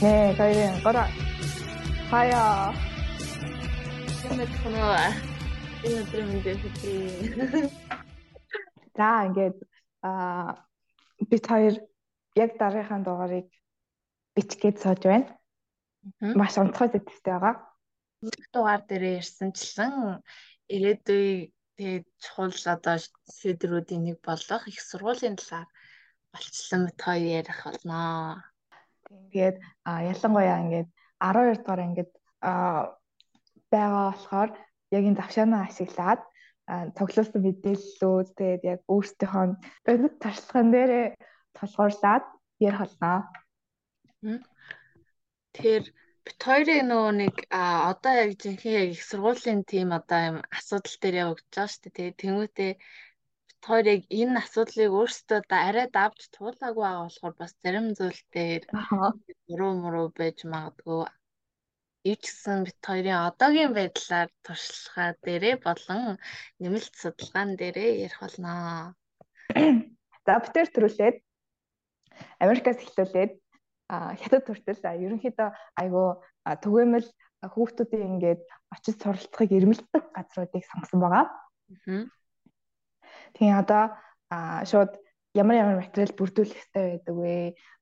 네, 저희는 거라 봐요. 근데 저는 энэ өдөр мэндээ хэлээ. За ингээд аа бид хоёр яг дараагийнхаа дугаарыг бичгээд сууж байна. Маш онцгой зэвстэй байгаа. Дугаар дээр ярьсанчлан ирээдүйн тэгээд чухал одоо шийдвэрүүдийн нэг болох их сургуулийн талаар болцсон мэт хоёр ярих болно. Тэгээд ялангуяа ингээд 12 дугаар ингээд байгаа болохоор яг энэ завшаанаа ашиглаад цуглуулсан мэдээллүүд тэгээд яг өөрсдийнхөө бодит тарчлаган дээрээ толгуурлаад ярих болно. Тэгэхээр бит хоёрын нөгөө нэг одоо яг жинхэнэ яг их сургуулийн тим одоо юм асуудал дээр явагдаж байгаа шүү дээ. Тэнгүүтээ бит хоёр яг энэ асуудлыг өөрсдөө арай давж туулаагүй байгаа болохоор бас зарим зүйл дээр буруу муруу байж магадгүй Ивч гэсэн бит хоёрын одоогийн байдлаар туршлагаа дээрээ болон нэмэлт судалгаан дээрээ ярих болно. За битэр төрүүлээд Америкаас эхлүүлээд хятад хүртэл ерөнхийдөө айгүй түгээмэл хүүхдүүдийн ингээд очиж суралцахыг эрмэлздэг газруудыг сонгосон байгаа. Тэгээ одоо шууд ямар ямар материал бүрдүүлэх хэрэгтэй байдаг вэ?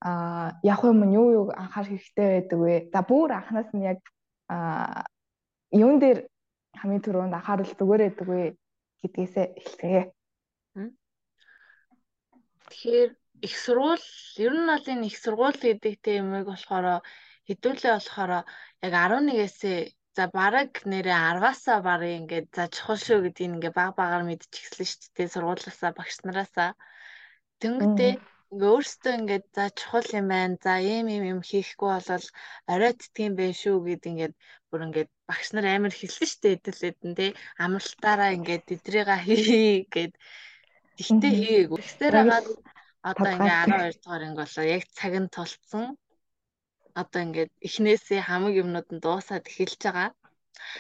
А явах юм нь юу юу анхаарах хэрэгтэй байдаг вэ? За бүр анханаас нь яг а юун дээр хамгийн түрүүнд анхаарал зүгээр байдаг вэ гэдгээсээ эхлэе. Тэгэхээр их сургууль ер нь бол энэ их сургууль гэдэг темыг болохоор хэдүүлээ болохоор яг 11-ээс за бараг нэрээ 10-аасаа барыг ингээд за чухал шүү гэдгийг ингээд баг багаар мэдчихсэн шүү дээ. Сургуулиасаа багш нараасаа. Тэнгэтээ ингээ өөртөө ингээд за чухал юм байна. За ийм ийм юм хийхгүй болол орой тэтгийм байх шүү гэд ингээд бүр ингээд багш нар амар хэлсэн штэ хэдүүлээд нь тий амралтаараа ингээд тэдрийга хий гэд. Тэгтээ хийгээгүй. Тэгсээр хагаад одоо ингээ 12 дугаар анги болоо яг цаг нь тулцсан. Одоо ингээд эхнээсээ хамаг юмнууд нь дуусаад эхэлж байгаа.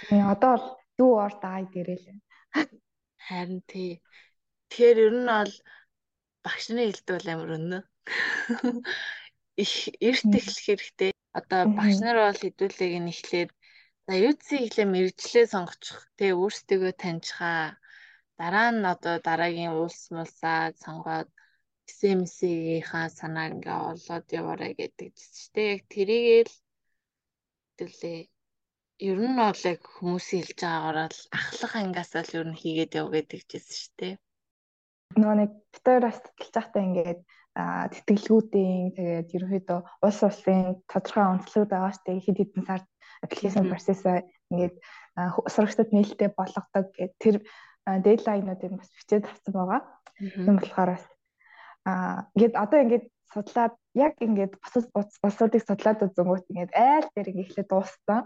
Тэгээ одоо бол дүү ор даай дээрээ л. Харин тий. Тэгэхээр ер нь бол багш нарын хэлдэг бол амар өнөө. Их эрт эхлэх хэрэгтэй. Одоо багш нар бол хэдүүлэг нь эхлээд за юуцсыг эхлээ мэрэгчлээ сонгочих те өөрсдөө таньчихаа. Дараа нь одоо дараагийн улс мулсаа сонгоод СМС-ийнхаа санааг ингээ олоод яваарай гэдэг чинь тэ яг тэрийгэл хэвлээ ер нь бол яг хүмүүсийн хэлж байгаагаар л ахлах ангиасаа л ер нь хийгээд яв гэдэг чинь шүү дээ. Нөгөө нэг битээрээс тэтгэлж байхдаа ингээд тэтгэлгүүдийн тэгээд ерөнхийдөө улс улсын тодорхой онцлогуд байгаа штэ хэд хэдэн сард аппликейшн процессаа ингээд сурагчдад нээлттэй болгодог гэх тэр дедлайнуудыг бас бичээд авсан байгаа. Тийм болохоор бас аа ингээд одоо ингээд судлаад яг ингээд бусад улсуудыг судлаад үзэнгүүт ингээд айл дээр ингээд эхлээд дууссан.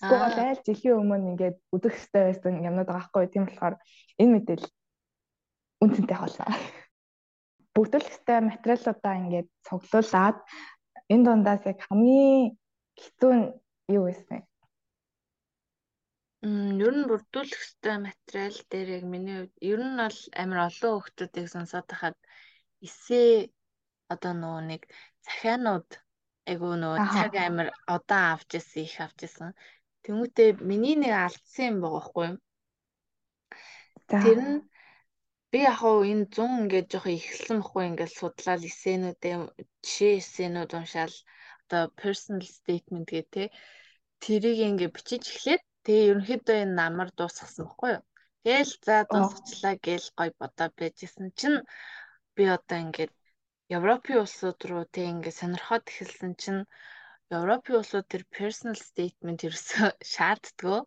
Эсвэл айл жилийн өмнө ингээд өдөх хэвээр байсан юмнууд байгаа хгүй. Тийм болохоор энэ мэдээлэл үнцэнтэй болно. Бүгдүүлэх хэвээр материалуудаа ингээд цуглуулад энэ дундаас яг хамгийн хэцүү нь юу байсан бэ? Мм ер нь бүрдүүлэх хэвээр материал дээр яг миний хувьд ер нь бол амар олон хүмүүсийг сонсоод тахад эсээ одоо нөгөө нэг захианууд айгу нөгөө цаг амар удаан авч ирсэн их авч ирсэн. Тэмүүтээ миний нэг алдсан юм байгаа хгүй юу? Тэр нь би яг хуу энэ 100 ингээд жоохон ихэлсэн бохгүй ингээд судлаад эссенүүдээ жишээ эссенүүд уншаал одоо personal statement гэх те тэрийг ингээд бичиж эхлээд тэгээ ерөнхийдөө энэ намар дуусгасан бохгүй юу. Тэгэл за дуусгачлаа гээл гой бодоо байжсэн чинь би одоо ингээд Европын улсууд руу тэг ингээд сонирхоод эхэлсэн чинь Европын улсууд тэр personal statement ерөөсөө шаарддаггүй.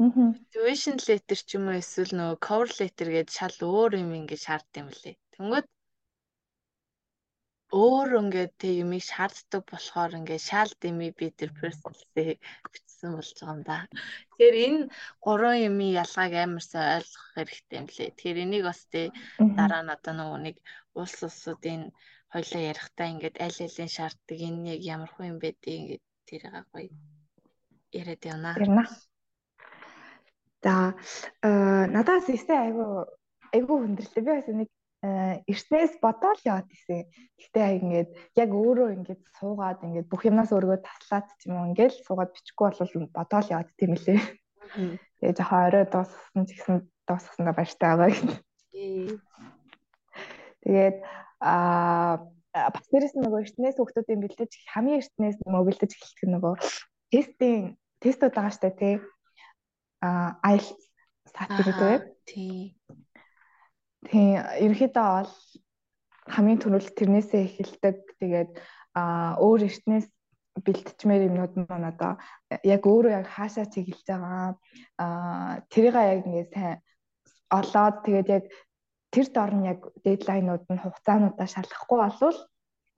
Motivation letter ч юм уу эсвэл нөгөө cover letter гээд шал өөр юм ингэ шаарддаг юм лээ. Тэнгүүд өөр ингээд тэг юмыг шаарддаг болохоор ингээд шал дими би тэр personal бичсэн болж байгаа юм да. Тэгэхээр энэ гурван юмын ялгааг амар сайн ойлгох хэрэгтэй юм лээ. Тэгэхээр энийг бас тэг дараа нь одоо нөгөө нэг улс улсуудын хоёлаа ярихтаа ингээд аль алийн шаарддаг энэ яг ямар хөө юм бэ гэдэг ингээд тэрийг гоё яриад явна. Ярина. За э надаас эсэ айгу айгу хүндрэлтэй. Би бас нэг эртнээс бодоол яваад исэн. Гэхдээ ингээд яг өөрөө ингээд суугаад ингээд бүх юмнаас өөргөө таслаад ч юм уу ингээд суугаад бичихгүй бол бодоол яваад тийм үлээ. Тэгээ жоохон орой дууссан ч гэсэн дуусгасандаа баяртай байгаа гэх. Тэгээд аа бас дээрэс нь нөгөө эртнээс хүмүүсийн бэлдэж хамгийн эртнээс нөгөө бэлдэж эхэлдэг нөгөө тестийн тестүүд байгаа штэ тий. Аа IELTS сат гэдэг. Тий. Тий, ерөнхийдөө бол хамгийн түрүүл тэрнээсээ эхэлдэг. Тэгээд аа өөр эртнээс бэлтчмээр юмнууд маань одоо яг өөрөө яг хаашаа чиглэж байгаа аа тэрийг яг ингээд сайн олоод тэгээд яг тэр дор нь яг дедлайнууд нь хугацаануудаа шалгахгүй болвол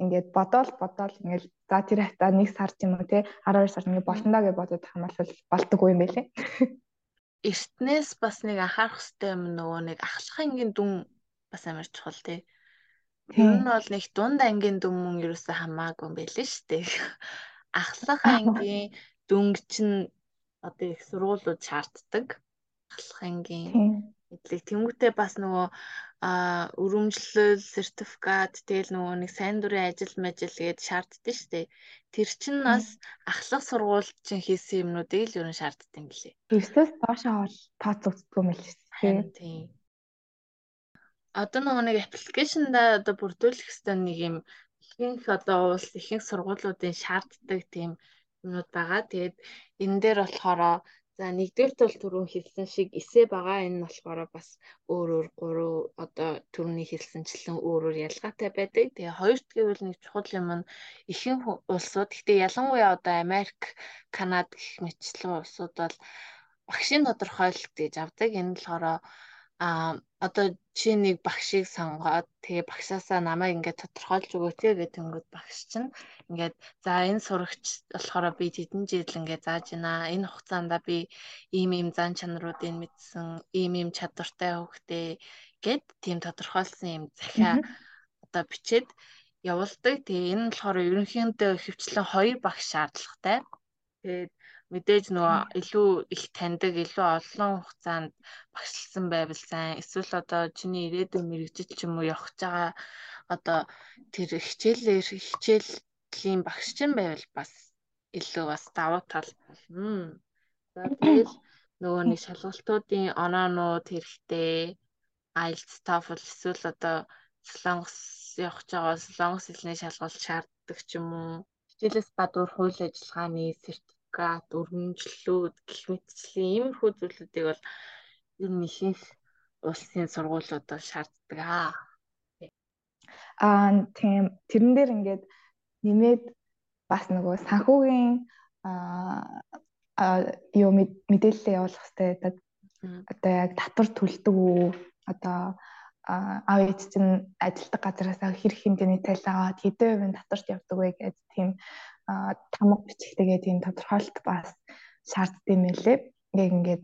ингээд бодоол бодоол ингээд за тэр хатаа нэг сар ч юм уу те 12 сар ингээд болтондоо гэж бодоод хамаалал болтгүй юм байлээ. Эртнээс бас нэг анхаарах хэрэгтэй юм нөгөө нэг ахлах ангийн дүн бас амар чухал тий. Тэр нь бол нэг дунд ангийн дүн мөн ерөөсөө хамаагүй юм байл шүү дээ. Ахлах ангийн дүнг чинь одоо их сургуулиуд шаарддаг. Ахлах ангийн мэдлэг тэмүүтээ бас нөгөө а өрөмжлөл сертификат тэгэл нөгөө нэг сайн дурын ажил мажил гээд шаарддаг шүү дээ. Тэр чинь бас ахлах сургууль чинь хийсэн юмнуудыг л ерөн шаарддаг юм лээ. Тэрсээс доошоо бол тооцогддгүй юм л шүү дээ. Тийм. Одоо нөгөө нэг аппликейшнда одоо бүрдүүлэх хэвээр нэг юм ихэнх одоо улс ихэнх сургуулиудын шаарддаг тийм юмнууд байгаа. Тэгээд энэ дээр болохоор За нэгдүгээр тул түрүүн хэлсэн шиг эсээ байгаа энэ нь болохоор бас өөр өөр гурав одоо түрүүний хэлсэнчлэн өөр өөр ялгаатай байдаг. Тэгээ хоёрт гэвэл нэг чухал юм нь ихэнх улсууд гэхдээ ялангуяа одоо Америк, Канада гэх мэтчлэн улсууд бол багшийн тодорхойлолт гэж авдаг. Энэ нь болохоор а одоо чи нэг багшийг сонгоод тэгээ багшаасаа намайг ингээд тодорхойлж өгөөч гэдэг тэнгүүд багш чинь ингээд за энэ сурагч болохоор би тэдэн жил ингээд зааж байна. Энэ хугацаанд би ийм ийм зан чанаруудыг мэдсэн, ийм ийм чадвартай хөвгтэй гэд тийм тодорхойлсон юм захиа одоо бичээд явуулдаг. Тэгээ энэ нь болохоор ерөнхийдөө хөвчлэн хоёр багш шаардлагатай. Тэгээд мэдээж нөгөө илүү их таньдаг, илүү олон хугацаанд багшлсан байвал сайн. Эсвэл одоо чиний ирээдүйн мэрэгжил ч юм уу явах байгаа одоо тэр хичээлээр хичээлийн багш чинь байвал бас илүү бас давуу тал. За тэгэл нөгөө нэг шалгалтуудын оноонууд хэрэгтэй. IELTS, TOEFL эсвэл одоо Солонгос явах байгаа Солонгос хэлний шалгалт шаарддаг ч юм уу. Хичээлээс гадуур хууль ажиллагааны сертификат адвокат, өргөмжлүүд гэх мэтчлийн иймэрхүү зүйлүүдийг бол ер нь ихэнх улсын сургуулиудад шаарддаг аа. Аа тийм тэрэн дээр ингээд нэмээд бас нөгөө санхүүгийн аа юу мэдээлэл явуулах хэрэгтэй. Одоо яг татвар төлдөг үү? Одоо аав ээж чинь ажилтг газараас хэрэг хэмжээний тайл аваад хэдэн хувийн татварт явдаг вэ гэж тийм тамга бичигтэйгээ тийм тодорхойлт бас шаарддаг юм лээ. Яг ингээд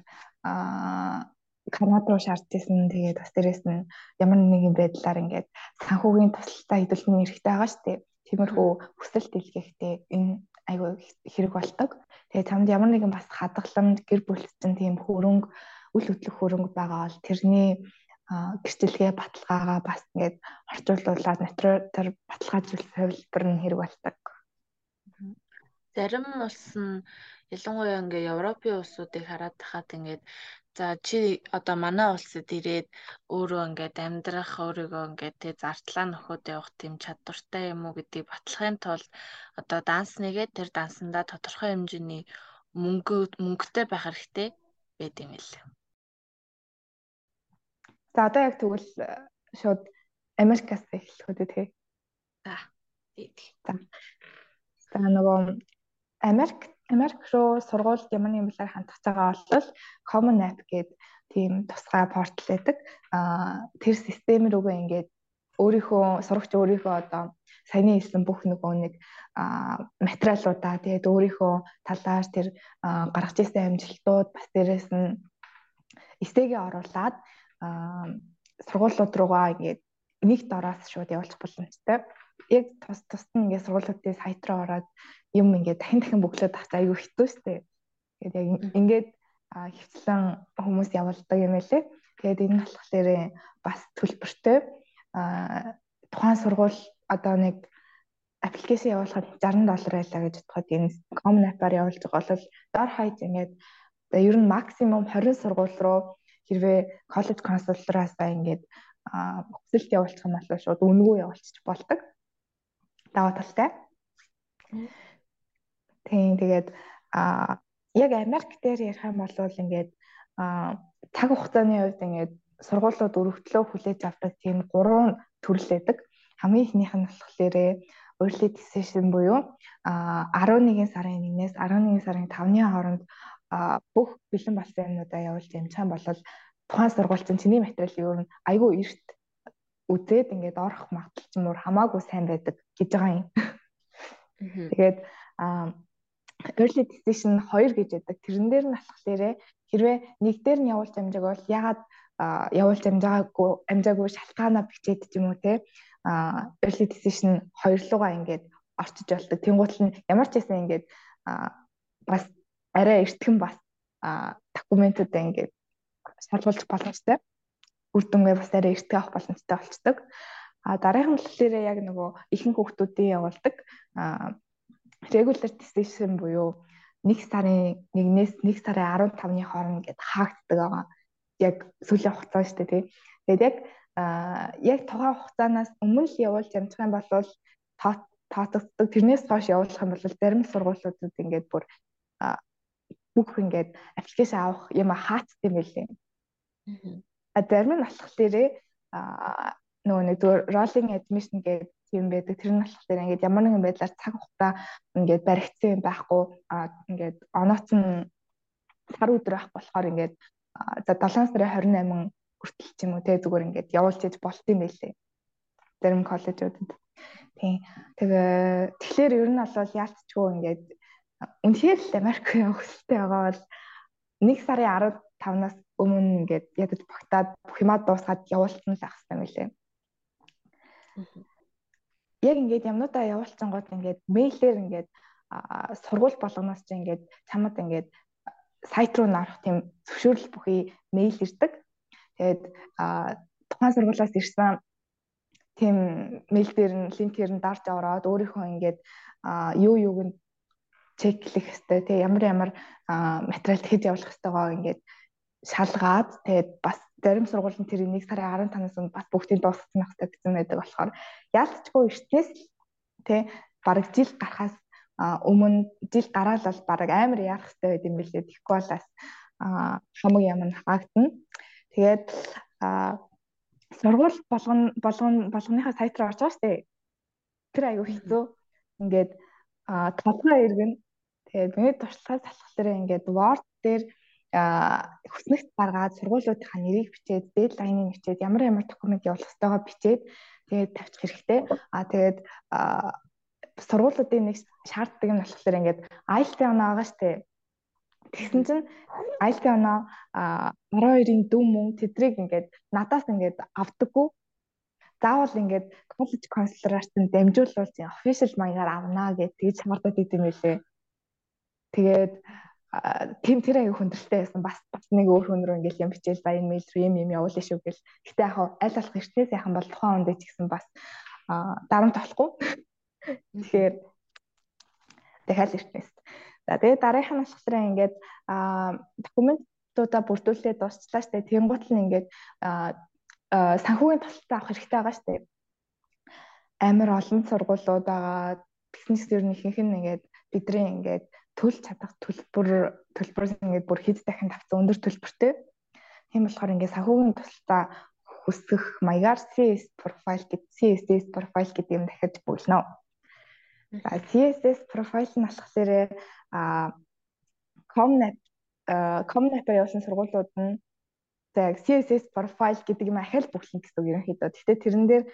Канада руу шаардчихсан. Тэгээд бас дээрэс нь ямар нэгэн байдлаар ингээд санхүүгийн тусалтай хэдүүлэн хэрэгтэй байгаа шүү дээ. Тиймэрхүү хүсэл дэлгэхдээ энэ айгүй хэрэг бол ตก. Тэгээд чамд ямар нэгэн бас хадгаламж гэр бүлцэн тийм хөрөнгө үл хөдлөх хөрөнгө байгаа бол тэрний гэрчлэгээ баталгаагаа бас ингээд орчуулуулаад натур баталгаажуулах хувилбар нь хэрэг болдог. Зарим улс нь ялангуяа ингээ Европын улсуудыг хараад тахад ингээд за чи одоо манай улсад ирээд өөрөө ингээд амьдрах өөрийгөө ингээд тэг зардлаа нөхөд явах тийм чадвартай юм уу гэдгийг батлахын тулд одоо данс нэгээд тэр дансандаа тодорхой хэмжээний мөнгө мөнгөтэй байх хэрэгтэй байд юм л. За одоо яг тэгвэл шууд Америкаас эхлэх үү. За. За. За нөгөө Америк Америк руу сургуульд ямар нэгэн байдлаар хандах байгаа бол Common App гэдэг тийм тусгай портал байдаг. Аа тэр систем рүүгээ ингээд өөрийнхөө сурагч өөрийнхөө одоо саяны хэлсэн бүх нөгөө нэг материалуудаа тэгээд өөрийнхөө талаар тэр гаргаж ирсэн амжилтууд бас дээрэс нь эстэгээ оруулаад сургуулиуд руугаа ингээд нэг дороос шууд явуулчих боломжтой. Яг тус тусад нь ингээд сургуулиудын сайт руу ороод юм ингээд дахин дахин бөглөөд авах айгүй хэцүү шттэ. Тэгээд яг ингээд хөвчлэн хүмүүс явуулдаг юм элэ. Тэгээд энэ болохоор бас төлбөртэй. тухайн сургууль одоо нэг аппликейшн явуулахад 60 доллар байлаа гэж бодоход энэ common app-аар явуулж байгаа бол дор хаяж ингээд ер нь максимум 20 сургууль руу хэрвээ коллеж консультраасаа ингээд хүсэлт явуулчих юм бол шууд үнэгүй явуулчих болдог. Даваа талтай. Тийм тэгээд а яг Америк дээр ярих юм бол ингээд цаг хугацааны хувьд ингээд сургуулиуд өргөдлөө хүлээж авдаг тийм гурван төрөл байдаг. Хамгийн ихнийх нь болохоор early decision буюу а 11 сарын 1-ээс 11 сарын 5-ны хооронд бүх бэлэн болсон юмнуудаа явуулж амжхан болол тухайн сургууль чинь чиний материал юу н айгүй эрт үзээд ингээд орох магадлал ч мөр хамаагүй сайн байдаг гэж байгаа юм. Тэгээд early decision 2 гэж байдаг. Тэрэн дээр нь болохоор хэрвээ нэг дээр нь явуулж амжааг бол ягаад явуулж амжаагүй амжаагүй шалтгаанаа бичээд ч юм уу те early decision хоёрлуугаа ингээд орчиж болдог. Тэнгуутл нь ямар ч байсан ингээд бас арай эртхэн бас документуудаа ингээд шалгуулж боломжтой. Үр дүнгээ бас арай эртхэн авах боломжтой болцдог. А дараагийн болохоор яг нөгөө ихэнх хүүхдүүдийн явуулдаг regular decision буюу нэг сарын 1-ээс 1 сарын 15-ны хооронд ингээд хаагддаг байгаа. Яг сүүлийн хугацаа шүү дээ тий. Тэгээд яг яг тухайн хугацаанаас өмнө л явуулж амжих юм бол таатагддаг. Тэрнээс хойш явуулах юм бол зарим сургуулиудад ингээд бүр бүх ингээд аппликейшн авах юм хаацд юм байлээ. А зарим нь болохоор нөгөө нэг rolling admission гэдэг юм байдаг. Тэр нь болохоор ингээд ямар нэгэн байдлаар цаг хугацаа ингээд баригдсан юм байхгүй а ингээд онооц нь сар өдөр байх болохоор ингээд за 7 сарын 28 хүртэл ч юм уу те зүгээр ингээд явуулж иж болт юм байлээ. Зарим коллежуудад. Тийм. Тэгээ тэгэхээр ер нь бол яалтчгүй ингээд үнэхээр л Америк явах хөстэй байгаа бол 1 сарын 15-наас өмнө ингээд ядаж багтаад бүх юмаа дуусгаад явуулсан л ах хэвээр мэлээ яг ингээд юмнуудаа явуулсан гот ингээд мэйлээр ингээд сургууль болгоноос чи ингээд чамд ингээд сайт руу нарах тийм зөвшөөрөл бүхий мэйл ирдэг. Тэгээд тухайн сургуулиас ирсэн тийм мэйл дээр нь линкээр нь дарж ороод өөрийнхөө ингээд юу юуг нь чеклэх хэвээр тий ямар ямар материал хийж явуулах хэвээр ингээд шалгаад тэгээд бас зарим сургуулийн тэр 1 сарын 15-наас өмнө бас бүгдийг дуусгах хэрэгтэй гэсэн байдаг болохоор яалтчгүй эртнээс тий бараг жил гарахаас өмнө жил гараад бол бараг амар яарах хэрэгтэй байд юм билээ. Тэгэхгүй бол бас хамаг юм нь хаагдана. Тэгээд сургууль болгоно болгоно болгоныхаа сайт руу орж байгаа дээ. Тэр аюу хэцүү. Ингээд толгой иргэн тэгээд миний туршлагаас салхах дээр ингээд Word дээр хүснэгт гаргаад сургуулиудынхаа нэрийг бичээд дедлайныг бичээд ямар ямар документ явуулах ёстойгоо бичээд тэгээд тавьчих хэрэгтэй. Аа тэгээд сургуулиудын нэг шаарддаг нь болохоор ингээд IELTS оноо байгаа штэ. Тэгсэн чинь IELTS оноо 12-ын дүн мөн тэдрийг ингээд надаас ингээд авдаггүй. Заавал ингээд коллеж консуларт нь дамжуулуулж official маягаар авнаа гэж тэгж хамардаад идэм байлээ. Тэгээд тийм тэр аяг хүндрэлтэй байсан бас бас нэг өөр хүн рүү ингээл юм бичээл баян мэйл рүү юм юм явуулна шүү гэл. Гэтэ яг аль болох эртнээс яхан бол тухайн үндэ ч гэсэн бас дарамт болохгүй. Тэгэхээр дахиад эртнээс. За тэгээ дараагийн нь болохоор ингээд документуудаа бүрдүүлээд дуусчлаа штэ. Тэнгуут нь ингээд санхүүгийн тусалцаа авах хэрэгтэй байгаа штэ. Амар олон сургуулиуд байгаа. Бизнес ер нь ихэнх нь ингээд бидний ингээд төлж чадах төлбөр төлбөрөөс ингээд бүр хэд дахин тавцсан өндөр төлбөртэй. Тийм болохоор ингээд санхүүгийн тусалцаа хүсэх маягаар CS profile гэдэг CSS profile гэдэг юм дахиж бүлнэ. За CSS profile нь болохоор а Comnet Comnet-а явуулсан сургуулиуд нь за CSS profile гэдэг юм ахаал бүглэн гэсэн үг ерөнхийдөө. Гэхдээ тэрэн дээр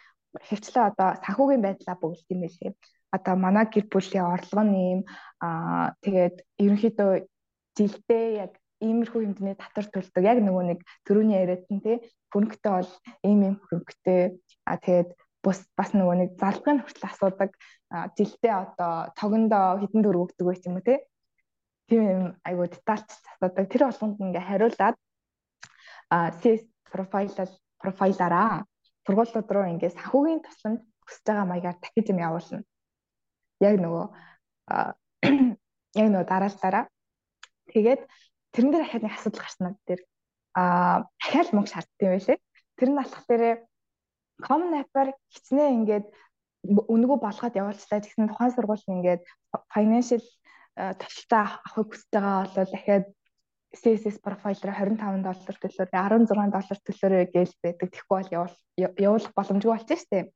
хөвчлээ одоо санхүүгийн байдлаа бүгэлт юм байлээ одоо манай гэр бүлийн орлого нь ийм аа тэгээд ерөнхийдөө жилдээ яг иймэрхүү хэмжээний татвар төлдөг. Яг нөгөө нэг төрөний яриадсан тий хөнгөтэй бол ийм ийм хөнгөтэй а тэгээд бус бас нөгөө нэг залгын хүртэл асуудаг жилдээ одоо тогондоо хэдэн төгрөг өгдөг байх юм уу тий тийм юм айгуу детальч асуудаг. Тэр болгонд ингээ хариулаад CS профайл профайлаараа сургуулиуд руу ингээд санхүүгийн тусламж хүсэж байгаа маягаар дахиж юм явуулна. Яг нөгөө яг нөгөө дараалалаараа тэгээд тэрэн дээр ахаад нэг асуудал гарсан над дээр аа ахаал мөнгө шаарддаг юм байлээ. Тэр нь алхах дээрээ common app-аар хичнээн ингээд өнгөө болгоод явуулчлаа гэсэн тухайн сургууль нь ингээд financial төвлөлтөө авахыг хүсэж байгаа бол дахиад CSS профайлаар 25 доллар төлөөр 16 доллар төлөөрэй гэж байдаг. Тэгэхгүй бол явуулах боломжгүй болчих штеп.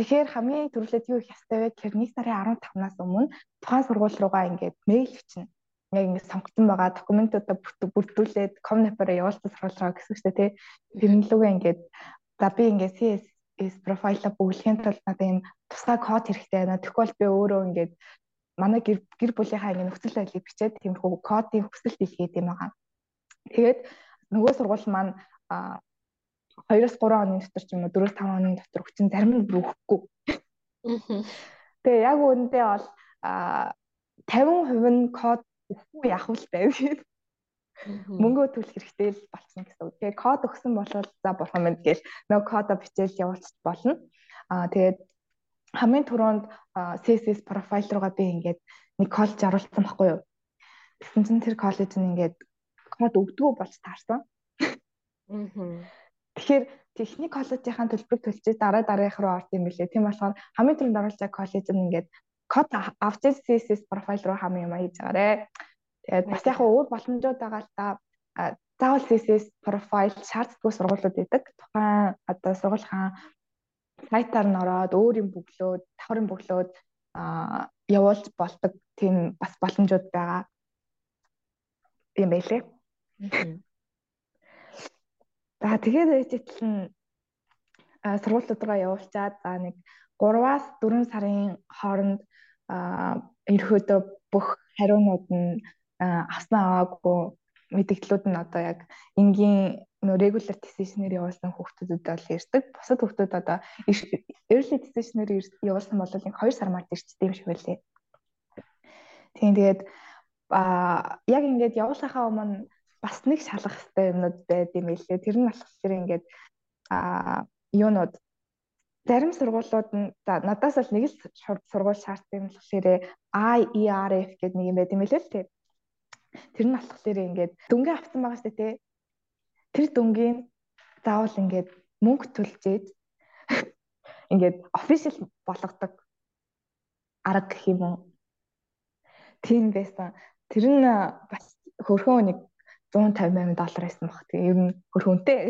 Тэгэхээр хамгийн түрүүлээд юу их ястай вэ гэхээр нэг сарын 15-наас өмнө тухайн сургууль руугаа ингээд мэйл бичнэ. Яг ингээд сонгогдсон байгаа документуудаа бүрдүүлээд Comnapper-аа явуулсан сургууль руу гэсэн үстэй тий. Тэрнлүүгээ ингээд за би ингээд CSS профайлаа бүглэхийн тулд надад ийм тусгай код хэрэгтэй байна. Тэгвэл би өөрөө ингээд манай гэр гэр бүлийнхаа ингэ нөхцөл байдлыг бичээд тиймэрхүү кодын хүсэлт илгээд юм байгаа. Тэгээд нөгөө сургууль маань 2-3 оны дотор ч юм уу 4-5 оны дотор хүчин зарим нь бүр өгөхгүй. Тэгээ яг үүндээ бол 50% нь код өгөхгүй яах вэ байв. Мөнгөө төлөх хэрэгтэй л болчихно гэсэн үг. Тэгээ код өгсөн бол за бурхан мэд гээл нөгөө кодо бичээл явуулчих болно. Аа тэгээд хамгийн түрүүнд CSS профайл руугаа би ингээд нэг коллеж оруулсан байхгүй юу. Тэгсэн чинь тэр коллеж нь ингээд код өгдгөө болж таарсан. Аа. Тэгэхээр техник коллежийн төлбөрийг төлчих дараа дараах руу орд юм билээ. Тийм болохоор хамгийн түрүүнд оруулж байгаа коллеж нь ингээд код авч CSS профайл руу хамгийн юм хийж байгаарэ. Тэгээд бас яг өөр боломжууд байгаа л та заавал CSS профайл шаарддаггүй сургуулиуд байдаг. Тухайн одоо сургуулийн сайтаар нь ороод өөр юм бөглөөд, давхар юм бөглөөд а явуулж болдог тийм бас боломжууд байгаа юм байлээ. За тэгээд ээжтэл нь сургуулиуд руу явуулчаад за нэг 3-аас 4 сарын хооронд ерөөдөө бүх хариунууд нь авсан аваагүй мэдээллүүд нь одоо яг энгийн нөө regular decision-ээр явуулсан хүүхдүүдэд бол ирдэг. Бусад хүүхдүүд одоо early decision-ээр явуулсан бол нэг 2 сар март ирчтэй юм шиг байлээ. Тийм тэгээд а яг ингээд явуулахаа өмнө бас нэг шалгах хэрэгтэй юмнууд байд юм билээ. Тэр нь болохоор ингээд а юунууд зарим сургуулиуд нь за надаас бол нэг л сургууль шаардсан юм болохоор IERF гэдэг нэг юм байт юм билээ л тийм. Тэр нь болохоор ингээд дүнгээ авсан байгаа шүү дээ тэр дүнгийн заавал ингээд мөнгө төлж ийж ингээд official болгодог арга гэх юм уу. Тийм байсан. Тэр нь бас хөрхөн нэг 150 доллар байсан баг. Тэгээ ер нь хөрхөнтэй.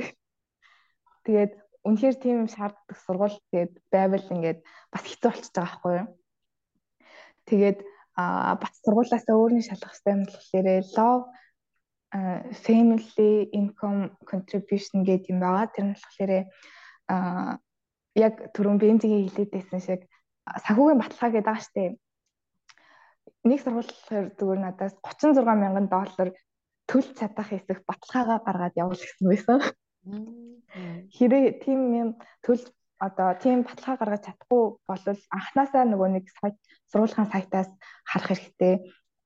Тэгээд үнэхээр тийм юм шаарддаг сургууль тэгээд байвал ингээд бас хэцүү болчихж байгаа байхгүй юу. Тэгээд а бас сургуулиасаа өөрийн шалгах хэрэгтэй юм болохоор love family income contribution гэдэг юм байгаа. Тэр нь болохоор а яг түрүүн бензигийн хилээд байсан шиг санхүүгийн баталгаа гэдэг штеп. Нэг сургуулиар зүгээр надаас 36 мянган доллар төлж чадах хэсэг баталгаагаа гаргаад явуул гэсэн байсан. Хэрэг тийм юм төлж одоо тийм баталгаа гаргаж чадахгүй бол анханасаа нөгөө нэг сайт сургуулийн сайтаас харах хэрэгтэй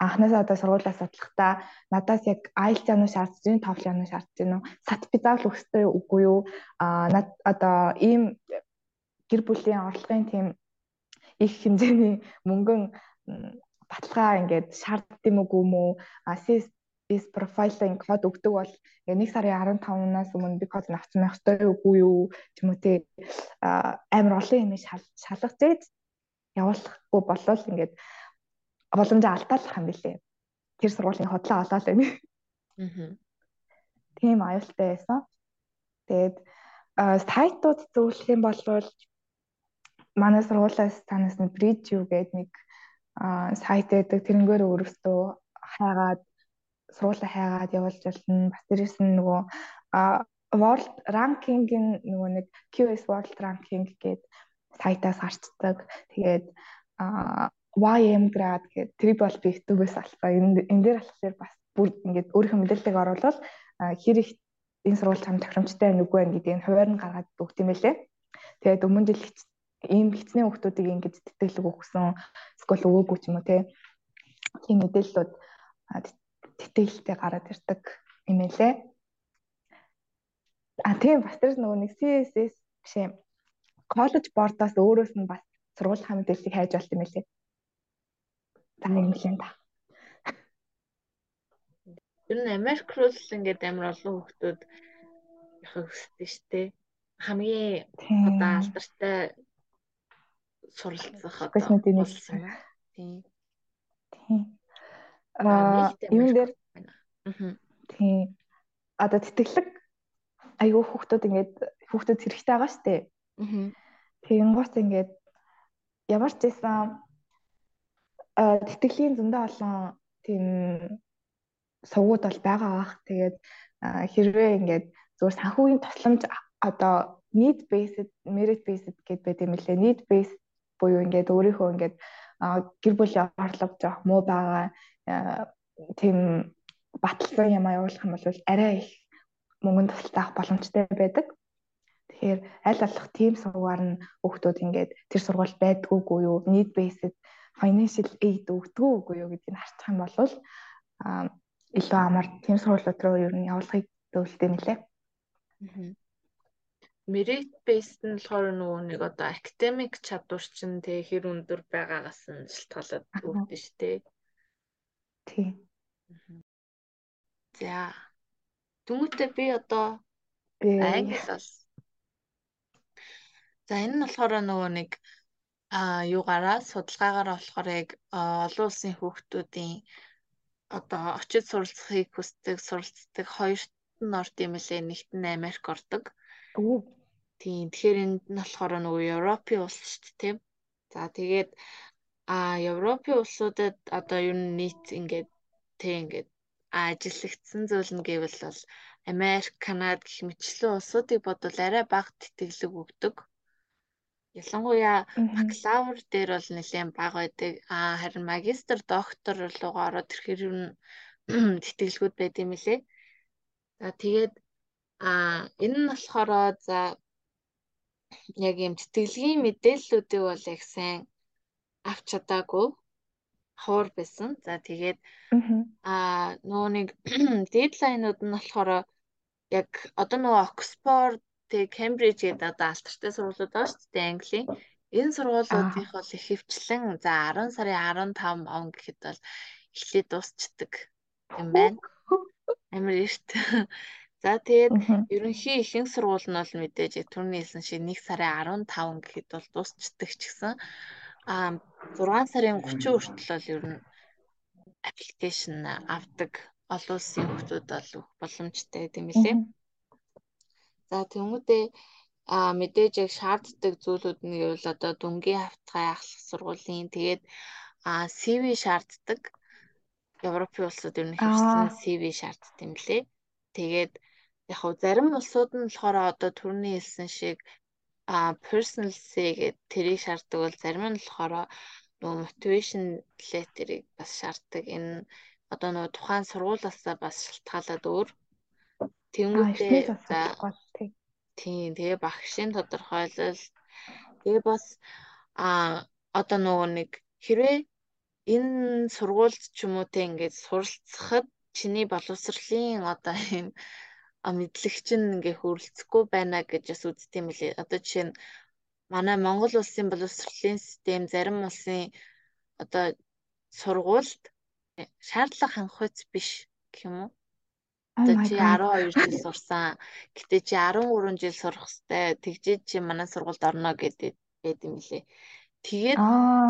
анхнаасаа одоо сургуулиас судлахдаа надаас яг IELTS ямар шаардж байна, TOEFL ямар шаардж байна уу? Сертификат өгөхтэй үгүй юу? Аа над одоо ийм гэр бүлийн орлогын тийм их хэмжээний мөнгөн баталгаа ингээд шаарддаг юм уу мүү? Assist is profiling код өгдөг бол нэг сарын 15-наас өмнө би код авсан байх ёстой үгүй юу ч юм уу те амар олон юм шалгаж зээд явуулахгүй болол ингээд боломжоо алдаалах юм билээ. Тэр сургуулийн хотлоо олоод байна. Аа. Тийм аюултай байсан. Тэгээд сайтууд зөвлөх юм бол манай сургуулиас танаас нэг bridge юу гэдэг нэг сайт байдаг. Тэрнгээр өөрөөсөө хайгаад сургуулаа хайгаад явуулж болно. Бас дээрэс нь нөгөө world ranking-ийн нөгөө нэг QS world ranking гэдэг сайтаас гарчдаг. Тэгээд YM grad гэдэг тэр бол би YouTube-ээс алсан. Энэ дээр болохоор бас бүр ингээд өөрийнхөө мэдээллийг оруулаад хэр их энэ сургууль чам тохиромжтой байна үгүй байна гэдгийг хуваар нь гаргаад өгд юм байлээ. Тэгээд өмнө жил ийм хичнээн хүмүүсийг ингэж тэтгэлэг өгсөн эсвэл өгөөгүй ч юм уу те. Тийм мэдээллүүд тэтгэлтэй гараад ирдэг юм байлээ. А тийм бас тэр нөгөө нэг CSS бишээ коллеж бордоос өөрөөс нь бас сургуулийн мэдээллийг хайж болт юм лээ. За юм да. Ер нь Америк руу л ингээд амар олон хүмүүс явах хүсдэг шүү дээ. Хамгийн одоо алдартай суралцах одоо юм. Тийм. Тийм. Юм дээр тийм. Одоо тэтгэлэг айгүй хүүхдүүд ингээд хүүхдүүд хэрэгтэй байгаа шүү дээ. Тэгин гоц ингээд ямар ч байсан тэтгэлийн зөндөө олон тийм сувгууд бол байгаа бах. Тэгээд хэрвээ ингээд зүгээр санхүүгийн тусламж одоо need based merit based гэдээ байт юм лээ. Need based буюу ингээд өөрийнхөө ингээд гэр бүлийн орлого жоох муу байгаа тийм батлсан юм аяуулах юм бол арай их мөнгөнд тусалцах боломжтой байдаг. Тэгэхээр аль болох тийм сургуугаар нь хүүхдүүд ингээд тэр сургууль байдгүйгүй юу, need based financial aid өгдгөө үгүй юу гэдгийг харчих юм бол илүү амар тийм сургуулиуд руу ер нь явуулахыг зөвлөдөг нэлээ. Merit based нь болохоор нөгөө нэг одоо academic чадвар чинь тэг хэр өндөр байгаагаас нь шалтгаалаад өгдөн шүү дээ. Тийм. За. Түнүүтээ би одоо англи бол За энэ нь болохоор нөгөө нэг а юугаараа судалгаагаар болохоор яг олон улсын хүүхдүүдийн одоо очиж суралцахыг хүсдэг, суралцдаг хоёрт нь орд юм лээ. Нэгт нь Америк ордог. Тийм. Тэгэхээр энд нь болохоор нөгөө Европын улс шүү дээ, тийм. За тэгээд а Европын улсуудад одоо ер нь нийт ингээд тэг ингээд ажиллагдсан зүйл нь гэвэл бол Америк, Канада гэх мэтчлэн улсуудыг бодвол арай бага тэтгэлэг өгдөг. Ялангуяа бакалавр дээр бол нэлээд бага байдаг. Аа харин магистр, доктор руугаа ороод ирэхээр юу тэтгэлгүүд байд юм лээ. За тэгээд аа энэ нь болохоор за яг юм тэтгэлгийн мэдээллүүдийг бол яг сайн авч чадаагүй хоор байсан. За тэгээд аа нөгөө нэг дедлайнууд нь болохоор яг одоо нөгөө Оксфорд тэг Кембриж гэдэг одоо алтартай сургуулиуд байгаа шүү дээ Английн. Энэ сургуулиудынх бол их хвчлэн за 10 сарын 15 он гэхэд бол эхлээд дуусчдаг юм байна. Амар эрт. За тэгээд ерөнхий ихэнх сургууль нь бол мэдээж түрүүний хэлсэн шиг 1 сарын 15 гэхэд бол дуусчдаг ч гэсэн а 6 сарын 30 хүртэл бол ер нь аппликейшн авдаг олон улсын хүмүүс бол боломжтой гэм билээ. За тэмүүтээ а мэдээж яг шаарддаг зүйлүүд нь гэвэл одоо дүнгийн хавтгай ахлах сургуулийн тэгээд а CV шаарддаг. Европын улсууд ер нь хэвсэн CV шаарддаг юм лээ. Тэгээд яг хөө зарим улсууд нь болохоор одоо түрүүний хэлсэн шиг а personal гэдэг тэрийг шаарддаг бол зарим нь болохоор нөгөө motivation letter-ыг бас шаарддаг. Энэ одоо нөгөө тухайн сургуулиасаа бас шалтгаалаад өөр. Тэнгүүтээ за тийм тэгээ багшийн тодорхойлол тэгээ бас а одоо нөгөө нэг хэрвээ энэ сургуульд ч юм уу те ингээд суралцахад чиний боловсролын одоо энэ мэдлэг чинь ингээ хөрөлцөхгүй байна гэж бас үздэг юм лээ. Одоо жишээ нь манай Монгол улсын боловсролын систем зарим улсын одоо сургуульд шаардлага хангахуйц биш гэх юм уу? Одоо чи 12 жил сурсан. Гэтэ чи 13 жил сурах хэвээр тэгжээ чи манай сургуульд орно гэдэг байд юм лээ. Тэгээд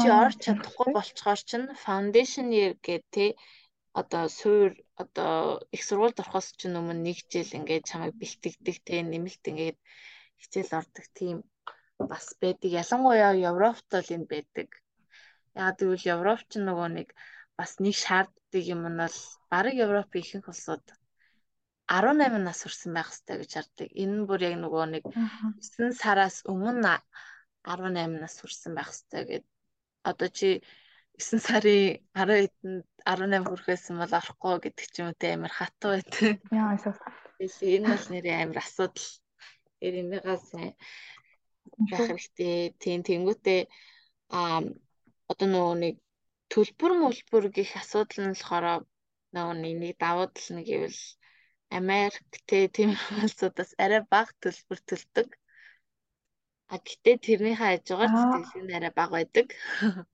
чи орч чадахгүй болцохоор чинь foundation year гэдэг одоо суур одоо их сургуульд орохоос чинь өмнө нэг жил ингээд чамайг бэлтгэдэг те нэмэлт ингээд хичээл ордог тийм бас байдаг. Ялангуяа Европт бол энэ байдаг. Яг тэгвэл Европ ч нөгөө нэг бас нэг шаарддаг юм нь бол бараг Европын ихэнх улсууд 18 нас хүрсэн байх хэрэгтэй гэж харддаг. Энэ нь бүр яг нөгөө нэг 9 сараас өмнө 18 нас хүрсэн байх хэрэгтэй гэд. Одоо чи 9 сарын 12-нд 18 хүрэхээсэн бол орохгүй гэдэг ч юм уу те амар хатуу байдаг. Яа эсвэл энэ бол нэрээ амар асуудал. Тэр энийгаа сайн байх хэрэгтэй. Тийм тэнгуүтээ а одоо нөгөө нэг төлбөр мөлбөр гих асуудал нь болохоор нөгөө нэг давуу тал нь гэвэл Америк те тийм улсуудаас арай бага төлбөр төлдөг. А гэтээ тэрнийхээ хажуугаар сэтгэлэг нь арай бага байдаг.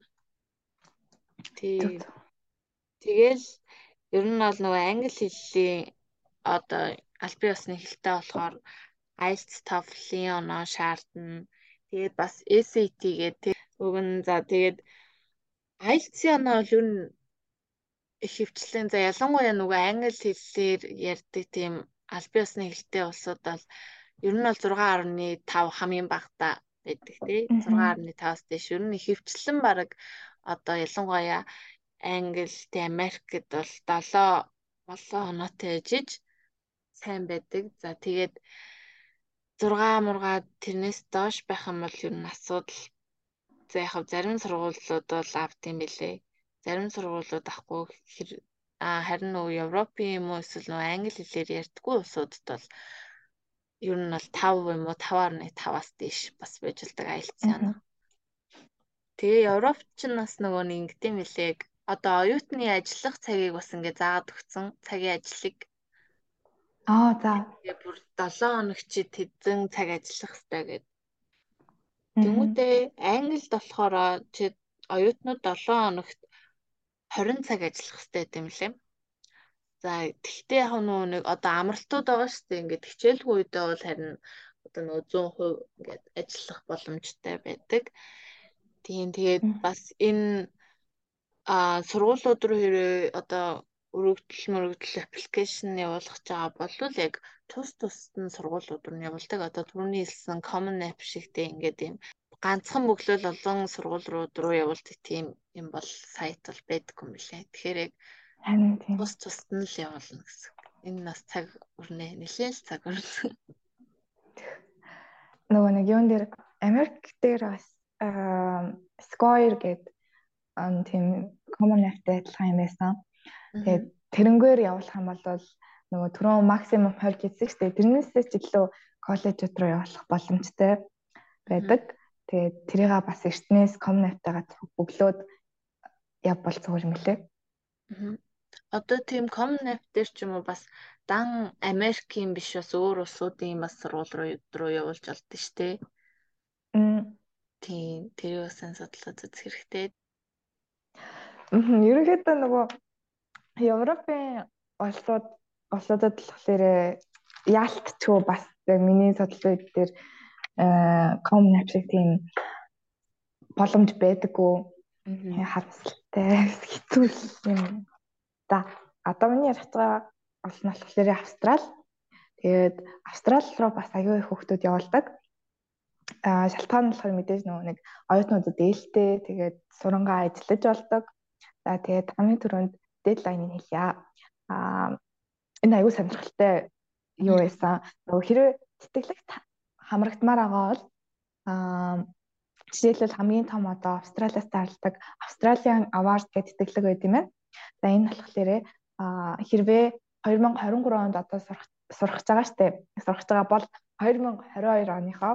Тийм. Тэгэл ер нь бол нөгөө англи хэллийн одоо аль бие усны хэлтэй болохоор IELTS, TOEFL-ийн оноо шаардна. Тэгээд бас SAT гэдэг үг нь за тэгээд IELTS-ийн оноо бол ер нь их хвчлэн за ялангуяа нөгөө англи хэллээр ярьдаг тийм аль бие усны хэлтэй улсууд бол ер нь бол 6.5 хамгийн багтаа байдаг тий 6.5-аас дээш. Ер нь их хвчлэн баг одоо ялангуяа Англи, тэ Америкт бол 7 болоо оноотой ижиж сайн байдаг. За тэгээд 6 мургаа тэрнээс доош байх юм бол ер нь асуудал. За яг зарим сургуулиуд бол авт юм билээ. Зарим сургуулиуд авахгүй харин нөгөө Европын юм уу эсвэл нөгөө англи хэлээр ярьдаггүй улсуудад бол ер нь бол 5 юм уу 5.5-аас дээш бас байж болдог IELTS яана. Тэгээ Европч нь бас нөгөө нэг ингэдэм билээ одоо оюутны ажиллах цагийг бас ингээ заагаад өгсөн цагийн ажлыг аа за тэгээ бүр 7 хоног чи тэзэн цаг ажиллах хэрэгтэй гэдэг. Тэмүүтээ англид болохоор чи оюутнууд 7 хоногт 20 цаг ажиллах хэрэгтэй гэдэм лээ. За тэгтээ яг нэг одоо амралтууд байгаа шүү дээ. Ингээд хичээлгүй үедээ бол харин одоо нөгөө 100% ингээд ажиллах боломжтой байдаг. Тийм тэгээд бас энэ а сургуулиуд руу хэрэг одоо өргөдөл мөргөдөл аппликейшн явуулах байгаа бол яг тус тусд нь сургуулиуд руу явуулдаг. Одоо түрүүний хэлсэн common app шигтэй ингээд юм ганцхан бөглөл олон сургуулиуд руу явуулдаг тийм юм бол сайт бол байдаг юм билээ. Тэгэхээр яг тус тусд нь л явуулна гэсэн. Энэ нас цаг өрнө нэлээд л цаг өрнө. Нөгөө нэг юун дээр Америк дээр бас Square гэдэг тийм common app-тэй адилхан юм байсан. Тэгээд тэрнгээр явуулах юм бол нөгөө түрүүн максимум 20 гэсэн дээ. Тэрнээсээ ч илүү коллежууд руу явуулах боломжтой байдаг. Тэгээд тэрийг бас эртнээс common app-тайгаа бөглөөд явбал зүгээр юм лээ. Одоо тийм common app дээр ч юм уу бас дан Америкийн биш бас өөр улсуудын бас сургууль руу явуулж олдсон шүү дээ. Тийм, тэрийг бас судлаад үзэх хэрэгтэй. Ерөнхийдөө нөгөө Европын улсууд улсуудад болохоор яалтчгүй бас миний судалгаа дээр common app шиг тийм боломж байдаггүй харамсалтай хэцүү юм. За одоо миний ярих байгаа улс нь болохоор Австрал. Тэгээд Австрал руу бас аюул их хүмүүс явуулдаг. Шалтгаан нь болохоор мэдээж нөгөө нэг оюутнуудад ээлтэй тэгээд сурангаа ажиллаж болдог. За тэгээд хамгийн түрүүнд дедлайныг хэлье. Аа энэ аюул сонирхолтой юу байсан. Нөгөө хэрвээ тэтгэлэг хамрагдмаар байгаа бол аа жишээлбэл хамгийн том одоо Австралиас таарладаг Australian Award гэдэг тэтгэлэг байт юм байна. За энэ болохоор хэрвээ 2023 онд одоо сурах сурах байгаа штэ сурах байгаа бол 2022 оныхоо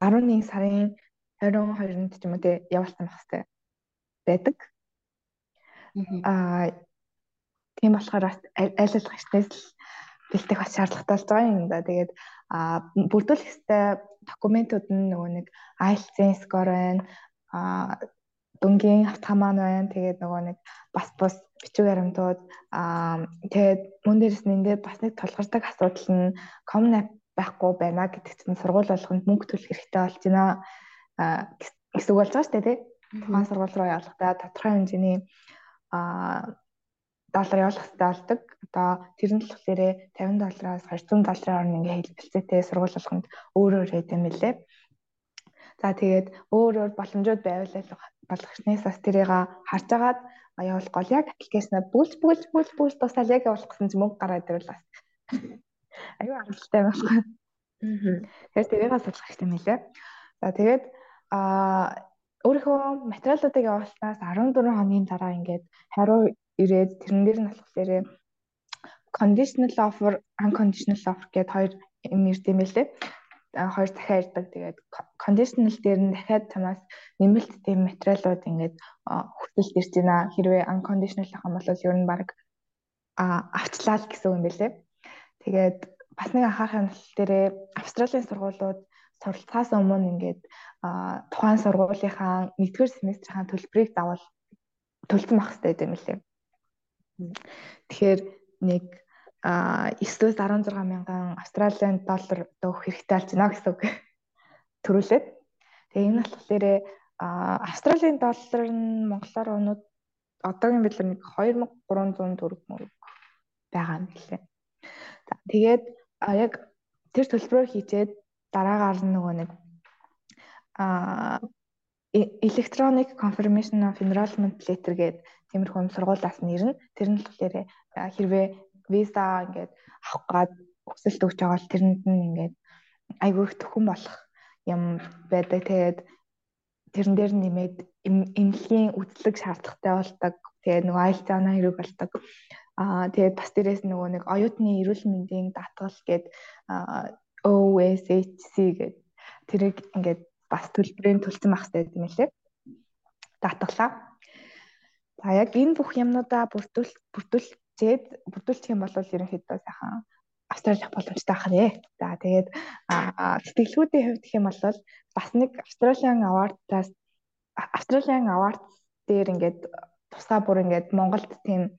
11 сарын 22-нд ч юм уу те явуулсан байх хэвээр байдаг. Аа тийм болохоор бас аль аль гашнаас л бэлтэх бас шаардлагатай болж байгаа юм да. Тэгээд аа бүрдүүлэх хэвээр документууд нь нөгөө нэг IELTS-ийн скор байна. Аа дүнгийн автоман байна. Тэгээд нөгөө нэг бас бус бичиг баримтууд аа тэгээд мөн дээрс нь ингээд бас нэг тулгардаг асуудал нь common app байхгүй байна гэдэгт нь сургууль болгонд мөнгө төлөх хэрэгтэй болж байна гэсэн үг болж байгаа шүү дээ тий. Тухайн сургууль руу явуулахдаа тодорхой хэмжээний доллар явуулах хэрэгтэй болдог. Одоо тэр нь болохоор 50 доллараас 200 долларын орн ингээ хэлбэлцээтэй сургууль болгонд өөр өөр хэдэм юм лээ. За тэгээд өөр өөр боломжууд байвал болгочнээс бас тэрийг харж агаад явуулах гол яг аппликейшнаа бүлж бүлж бүлж бүлж тусаал яг явуулах гэсэн мөнгө гараад ирвэл бас аюу аргалтай байхгүй. Тэгэхээр тэрийг судлах хэрэгтэй мэлээ. За тэгээд аа өөрийнхөө материалуудыг явуулснаас 14 хоногийн дараа ингээд хариу ирээд тэрэн дээр нь болохоор conditional offer, unconditional offer гэдэг хоёр юм ирд юм байлээ. Хоёр дахиад ирдэг. Тэгээд conditional дээр нь дахиад чамаас нэмэлт тийм материалууд ингээд хүртэлт ирж байна. Хэрвээ unconditional ах юм бол ер нь баг авчлаа л гэсэн үг юм байлээ. Тэгээд бас нэг анхаарах юм дээрээ Австралийн сургуулиуд суралцахаас өмнө ингээд тухайн сургуулийнхаа нэгдүгээр семестрийн төлбөрийг заавал төлсөн байх хэрэгтэй юм лээ. Тэгэхээр нэг а 9-өөс 16 мянган австралийн доллар өгөх хэрэгтэй болж байна гэсэн үг. Төрүүлээд. Тэгээ энэ болохоор австралийн доллар нь монголоор өнөд одоогийн билэр нэг 2300 төгрөг мөрөг байгаа юм билээ. Тэгээд яг тэр төлбөрөөр хийчээд дараагаар нөгөө нэг а electronic confirmation of enrollment letter гэдэг тиймэрхүү сургуулиас нэрнэ. Тэр нь болохоор хэрвээ виза ингээд авах гад өсөлт өгч байгаа бол тэрэнд нь ингээд айгүй их төхөн болох юм байдаг. Тэгээд тэрэн дээр нэмээд эмнэлгийн үзлэг шаардлагатай болдог. Тэгээд нөгөө айл заана хэрэг болдог. Аа тэгээд бас дээрээс нөгөө нэг оюутны эрүүл мэндийн даатгал гээд OSHC гээд тэрийг ингээд бас төлбөрийн төлсөн байх хэрэгтэй юм лээ. Даатгалаа. За яг энэ бүх юмнуудаа бүрдүүл бүрдүүлчихэд бүрдүүлчих юм бол ерөнхийдөө сайхан Австрали авах боломжтой байх нэ. За тэгээд сэтгэлгүүдийн хувьд гэх юм бол бас нэг Australian Award-аас Australian Awards дээр ингээд тусгай бүр ингээд Монголд тийм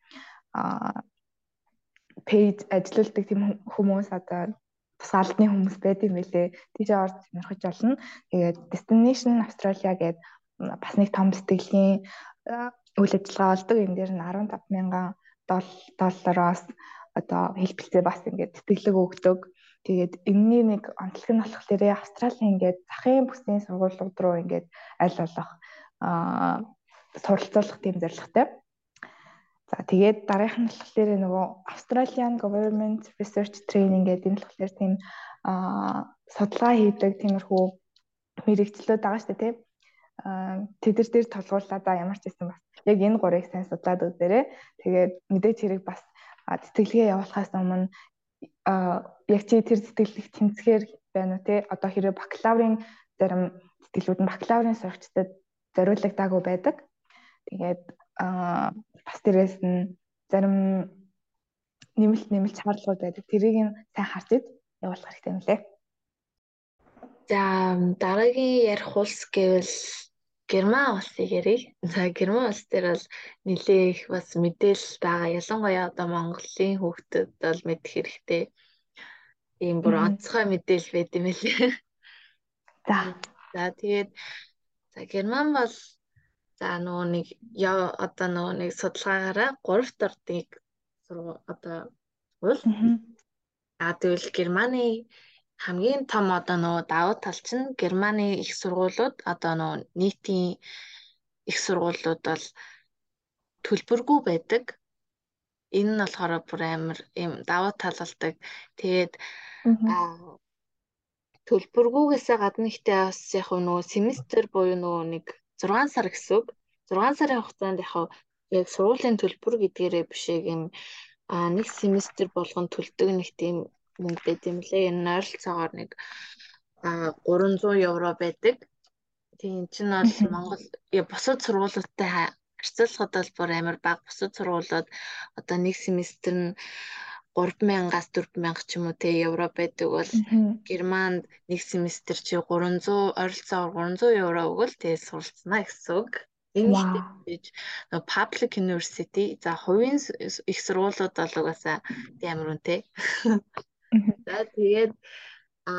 пэйж ажилладаг тийм хүмүүс одоо тусгаалны хүмүүс байд юм билэ. Тийш орж сонирхож болно. Тэгээд Destination Australia гэдэг бас нэг том сэтгэлийн үйл ажиллагаа болдог. Энэ дээр нь 15 мянган доллароос одоо хэлбэлцээ бас ингээд тэтгэлэг өгдөг. Тэгээд энэний нэг онцлог нь болохоор Австралийн ингээд захын бүсийн сургуулиуд руу ингээд аль болох аа суралцуулах тийм зорилготой. За тэгээд дараагийнх нь болохоор нөгөө Australian Government Research Training гэдэг энэ болохоор тийм аа судалгаа хийдэг тиймэрхүү мэрэгчлүүд байгаа шүү дээ тийм тэдэр дээр толгуурлаа да ямар ч байсан бас яг энэ гурыг сайн судлаад үзээрэй. Тэгээд мэдээж хэрэг бас тэтгэлгээ явуулахаас өмнө яг чи тэр тэтгэлэг тэмцэхээр байна уу те одоо хэрэв бакалаврын зарим тэтгэлүүд нь бакалаврын сурагчдад зориулагдаагүй байдаг. Тэгээд бас дээрээс нь зарим нэмэлт нэмэлт шаардлагууд байдаг. Тэрийг нь сайн харж ид явуулах хэрэгтэй юм лээ. За дараагийн ярих улс гэвэл Герман улсыг ярив. За Герман улс дээр бол нэлээ их бас мэдээлэл байгаа. Ялангуяа одоо Монголын хүүхдэд бол мэдэх хэрэгтэй. Ийм бүр онцгой мэдээлэл байд юм лээ. За. За тэгээд за Герман бол за нөгөө нэг одоо нөгөө нэг судалгаагаараа 3 дордыг одоо уул. Аа тэгвэл Германы хамгийн том одоо нөгөө давуу тал чинь Германы их сургуулиуд одоо нөгөө нийтийн их сургуулиуд бол төлбөргүй байдаг. Энэ нь болохоор бүр амар юм давуу тал болдог. Тэгээд төлбөргүйгээсээ гадна ихтэй бас яг нөгөө семестр буюу нөгөө нэг 6 сар гэсэн үг. 6 сарын хугацаанд яг сургуулийн төлбөр гэдгээрээ биш юм а нэг семестр болгон төлдөг нэг тийм мөнгө байт юм лээ. Энэ ойролцоогоор нэг 300 евро байдаг. Тийм чинь бол Монгол бусад сургуулиудтай харьцуулахад бол бүр амар бага. Бусад сургуулиуд одоо нэг семестр нь 3000-аас 4000 ч юм уу те евро байдаг бол Германд нэг семестр чи 300 ойролцоогоор 300 евро өгвөл тэгээ суралцсана гэсэн үг. Энэ гэж нөгөө public university за хувийн их сургуулиуд бол угаасаа амар үнэтэй. За тэгээд а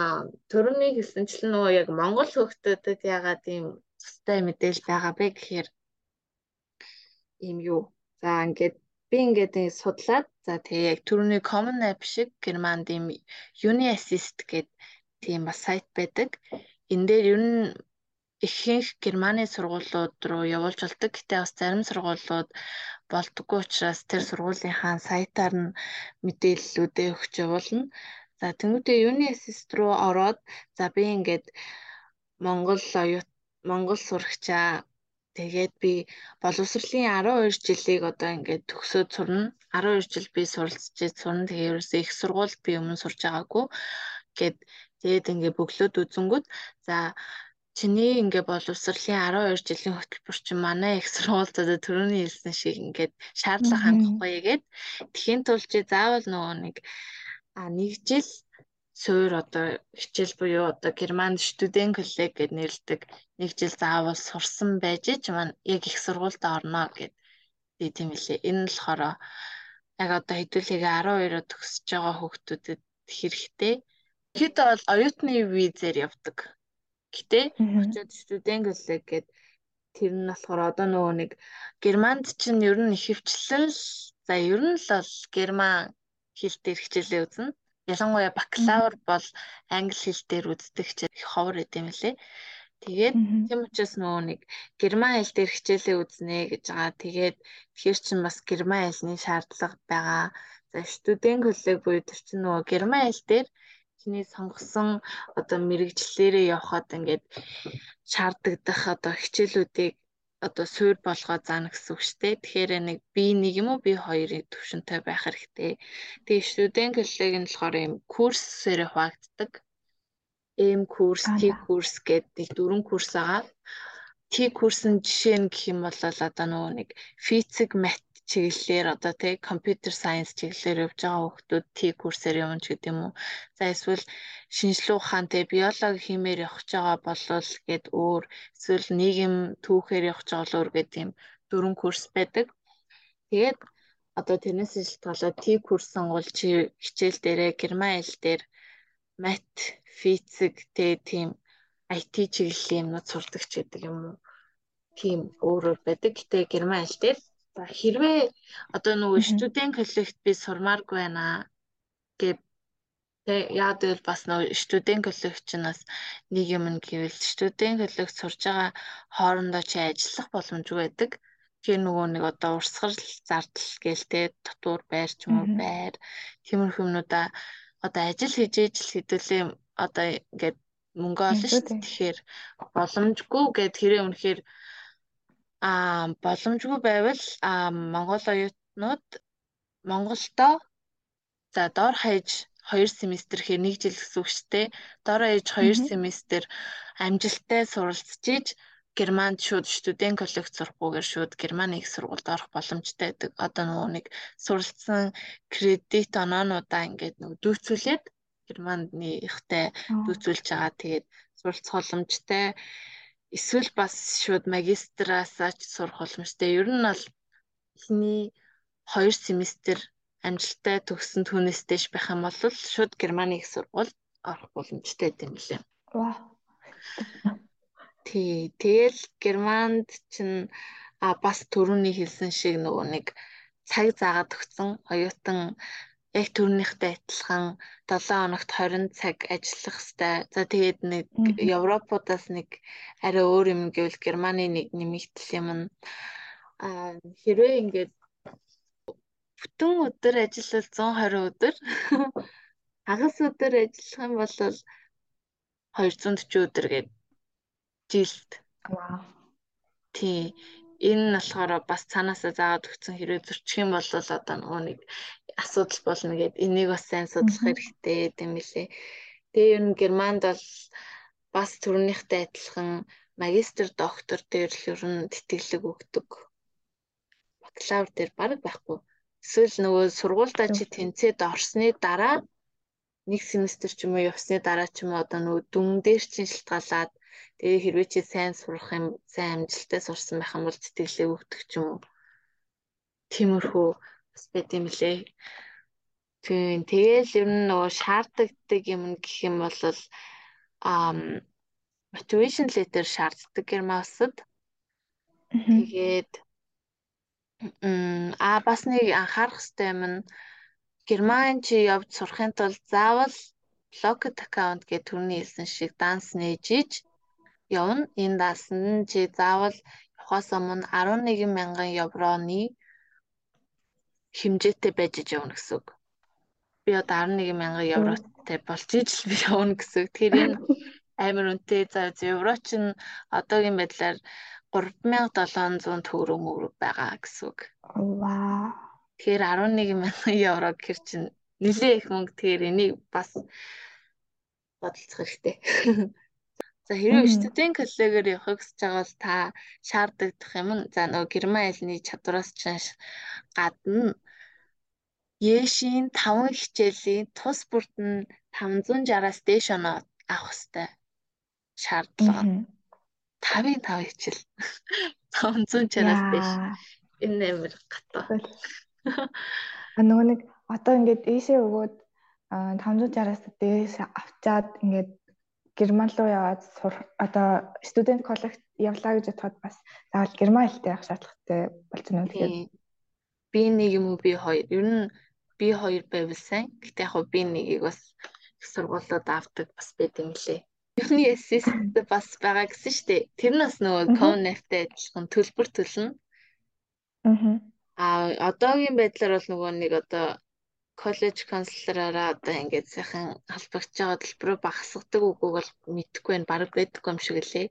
төрөний хэлсэнчлэн нөгөө яг Монгол хөгтөдөд ягаад ийм цустай мэдээлэл байгаа бэ гэхээр ийм юу. За ингээд би ингээд судлаад за тэгээ яг төрөний common app шиг германд ийм uni assist гэдэг тийм бас сайт байдаг. Энэ дээр ер нь ихэнх Германы сургуулиуд руу явуулж болдог. Гэтэ бас зарим сургуулиуд болдгоо учраас тэр сургуулийнхаа сайтаар нь мэдээллүүдээ өгч явуулна. За тэнгуүтээ юуны assist руу ороод за би ингээд Монгол оюут Монгол сурагчаа тэгээд би боловсролын 12 жилийг одоо ингээд төгсөөд сурна. 12 жил би суралцж сурна. Тэгээ ерөөсөө их сургуульд би өмнө сурж байгаагүй гэд тэгээд ингээд бөглөөд үзэнгүүт за чиний ингээ боловсролын 12 жилийн хөтөлбөр чинь манай их сургуулиудад төрөний хэлсэн шиг ингээд шаардлага хангахгүй гээд тхийн тулд чи заавал нөгөө нэг а нэг жил суур одоо хичээл буюу одоо германд студент коллег гэж нэрлдэг нэг жил заавал сурсан байж ч маань яг их сургуульд орно гэд тийм үлээ. Энэ нь болохоор яг одоо хэдүүлээ 12-оо төгсөж байгаа хүүхдүүдэд хэрэгтэй. Хэд бол оюутны визээр явдаг. Гэтэ очиод студент коллег гэд тэр нь болохоор одоо нөгөө нэг германд чинь ер нь ихэвчлэн за ер нь л бол герман хэл дээр хичээлээ үзнэ. Ялангуяа бакалавр бол англи хэл дээр үздэг хичээл их ховор юм лээ. Тэгээд тийм учраас нөгөө нэг герман хэл дээр хичээлээ үзнэ гэж байгаа. Тэгээд тэгэхээр чинь бас герман хэлний шаардлага байгаа. За студент коллег буюу тэр чинь нөгөө герман хэл дээр чиний сонгосон одоо мэрэгчлэлээрээ явхад ингээд шаардагдах одоо хичээлүүдийг одоо суур болгоо заана гэсэн үг шүү дээ. Тэгэхээр нэг B1 юм уу B2-ийн төвшөнтэй байх хэрэгтэй. Тэгээ студент коллег нь болохоор юм курсээр хуваагддаг. M курс, T курс гэдэг дөрвөн курс байгаа. T курс нь жишээ нь гэх юм бол одоо нөгөө нэг физик, мат чиглэлээр одоо тий компьютер сайенс чиглэлээр явж байгаа хүмүүс T курсээр явна ч гэдэг юм уу. За эсвэл шинжлэх ухаан тий биологи химээр явж байгаа болвол гээд өөр эсвэл нийгэм түүхээр явж байгаа бол өөр гэдэг юм дөрвөн курс байдаг. Тэгээд одоо тэрнээс шалтгаалаад T курс сонгол чи хичээл дээрээ герман хэл дээр мат, физик тий тийм IT чиглэлийн юмнууд сурдаг ч гэдэг юм уу. Тийм өөрөөр байдаг. Гэтэ герман хэл дээр За хэрвээ одоо нөгөө студент коллект би сурмааргүй байна гэв Тэ яа гэвэл бас нөгөө студент коллект чинь бас нэг юм гэвэл студент коллект сурж байгаа хоорондоо чи ажиллах боломжгүй байдаг. Тэгэхээр нөгөө нэг одоо урсгал зардал гээл тэ дотуур байр ч юм уу байр тиймэрхүү юмнуудаа одоо ажил хийж ижил хэдүүлээ одоо ингээд мөнгө олно шүү дээ. Тэгэхээр боломжгүй гэд хэрэг үнэхээр Аа боломжгүй байвал аа Монгол оюутнууд Монголдо за дор хаяж 2 семестр гэхээр 1 жил гэсэн үг шүү дээ. Дор хаяж 2 семестр амжилттай суралцж Германд шууд студент коллект сурахгүйгээр шууд Германы их сургуульд орох боломжтой байдаг. Одоо нөгөө нэг суралцсан кредит оноонуудаа ингээд нөгөө дүүцүүлээд Германы ихтэй дүүцүүлж байгаа. Тэгээд суралцах боломжтой эсвэл бас шууд магистраасаа ч сурах боломжтой. Ер нь бол эхний 2 семестр амжилттай төгссөн түүнээс дэш байх юм бол шууд Германы их сургуульд орох боломжтой юм лээ. Вау. Тий, тэгэл Германд чинь а бас төрөний хэлсэн шиг нөгөө нэг цаг заагаад өгсөн оюутан яг төрнийхтэй адилхан 7 хоногт 20 цаг ажиллах хэвээр. За тэгээд нэг Европуудаас нэг арай өөр юм гэвэл Германы нэг нэмэгдэл юм нь а хэрвээ ингээд бүтэн өдөр ажиллавал 120 өдөр хагас өдөр ажиллах юм бол 240 өдөр гээд жилд. Вау. Тий. Энэ нь болохоор бас цаанаасаа заагаад өгсөн хэрэг зөрчих юм бол одоо нөгөө нэг асуудал болно гэд энийг бас сайн судлах хэрэгтэй гэм билээ. Тэгээ ер нь Германд бол бас төрөнийхтэй адилхан магистр доктор дээр л ер нь тэтгэлэг өгдөг. Бакалавр дээр баг байхгүй. Эсвэл нөгөө сургуультай чи тэнцээд орсны дараа нэг семестр ч юм уу явсны дараа ч юм уу одоо нөгөө дүн дээр чинь шилтгаалаад тэгээ хэрвээ чи сайн сурах юм сайн амжилттай сурсан байх юм бол тэтгэлэг өгдөг ч юм уу. Тиймэрхүү бас байт юм лээ. Тийм тэгэл ер нь нөгөө шаардлагадаг юм гэх юм бол ам motivation letter шаарддаг гермасд. Тэгээд а бас нэг анхаарах хэрэгтэй юм нь Герман чи явж сурахын тулд заавал Locket account гэх төрний хэлсэн шиг данс нээжиж явна. Энэ даасан нь чи заавал явахаас өмнө 11 мянган евроны хэмжээтэй байж явна гэсэн үг. Би одоо 11 мянган евротой болж ижил би явна гэсэн. Тэгэхээр энэ амар үнэтэй. За евро чинь одоогийн байдлаар 3700 төгрөг мөрөг байгаа гэсэн үг. Вау. Тэгэхээр 11 мянган евро гэхэр чинь нэлээ их мөнгө. Тэгэхээр энийг бас бодолцох хэрэгтэй. За хэрвээ студент коллегоор явахыг хүсэж байгаа бол та шаардлагадах юм. Нь за нөгөө герман хэлний чадвараас чинь гадна Яшийн 5 хичээлийн тус бүрт нь 560-аас дээш оноо авах хэрэгтэй шаардлага. 5-ын 5 хичээл. 560-аас дээш. Энэ амар гатаа. А нөгөө нэг одоо ингээд ийшээ өгөөд 560-аас дээш авчаад ингээд Герман руу яваад одоо студент коллегт явлаа гэж бодоход бас заавал герман хэлтэй явах шаардлагатай байна үү тэгэхээр би нэг юм уу би хоёр ер нь би хоёр байвал сайн гэтээ яг би нэгийг бас их сургуулиуд авдаг бас байт юм лээ Юуны assist бас байгаа гэсэн шүү дээ. Тэр нь бас нөгөө Connet-тэй адилхан төлбөр төлнө. Аа. Одоогийн байдлаар бол нөгөө нэг одоо коллеж канцлераараа одоо ингээд сайхан халбагч байгаа төлбөрөө багасгадаг үгүйг бол мэдэхгүй байна. Бараг байдаггүй юм шиг лээ.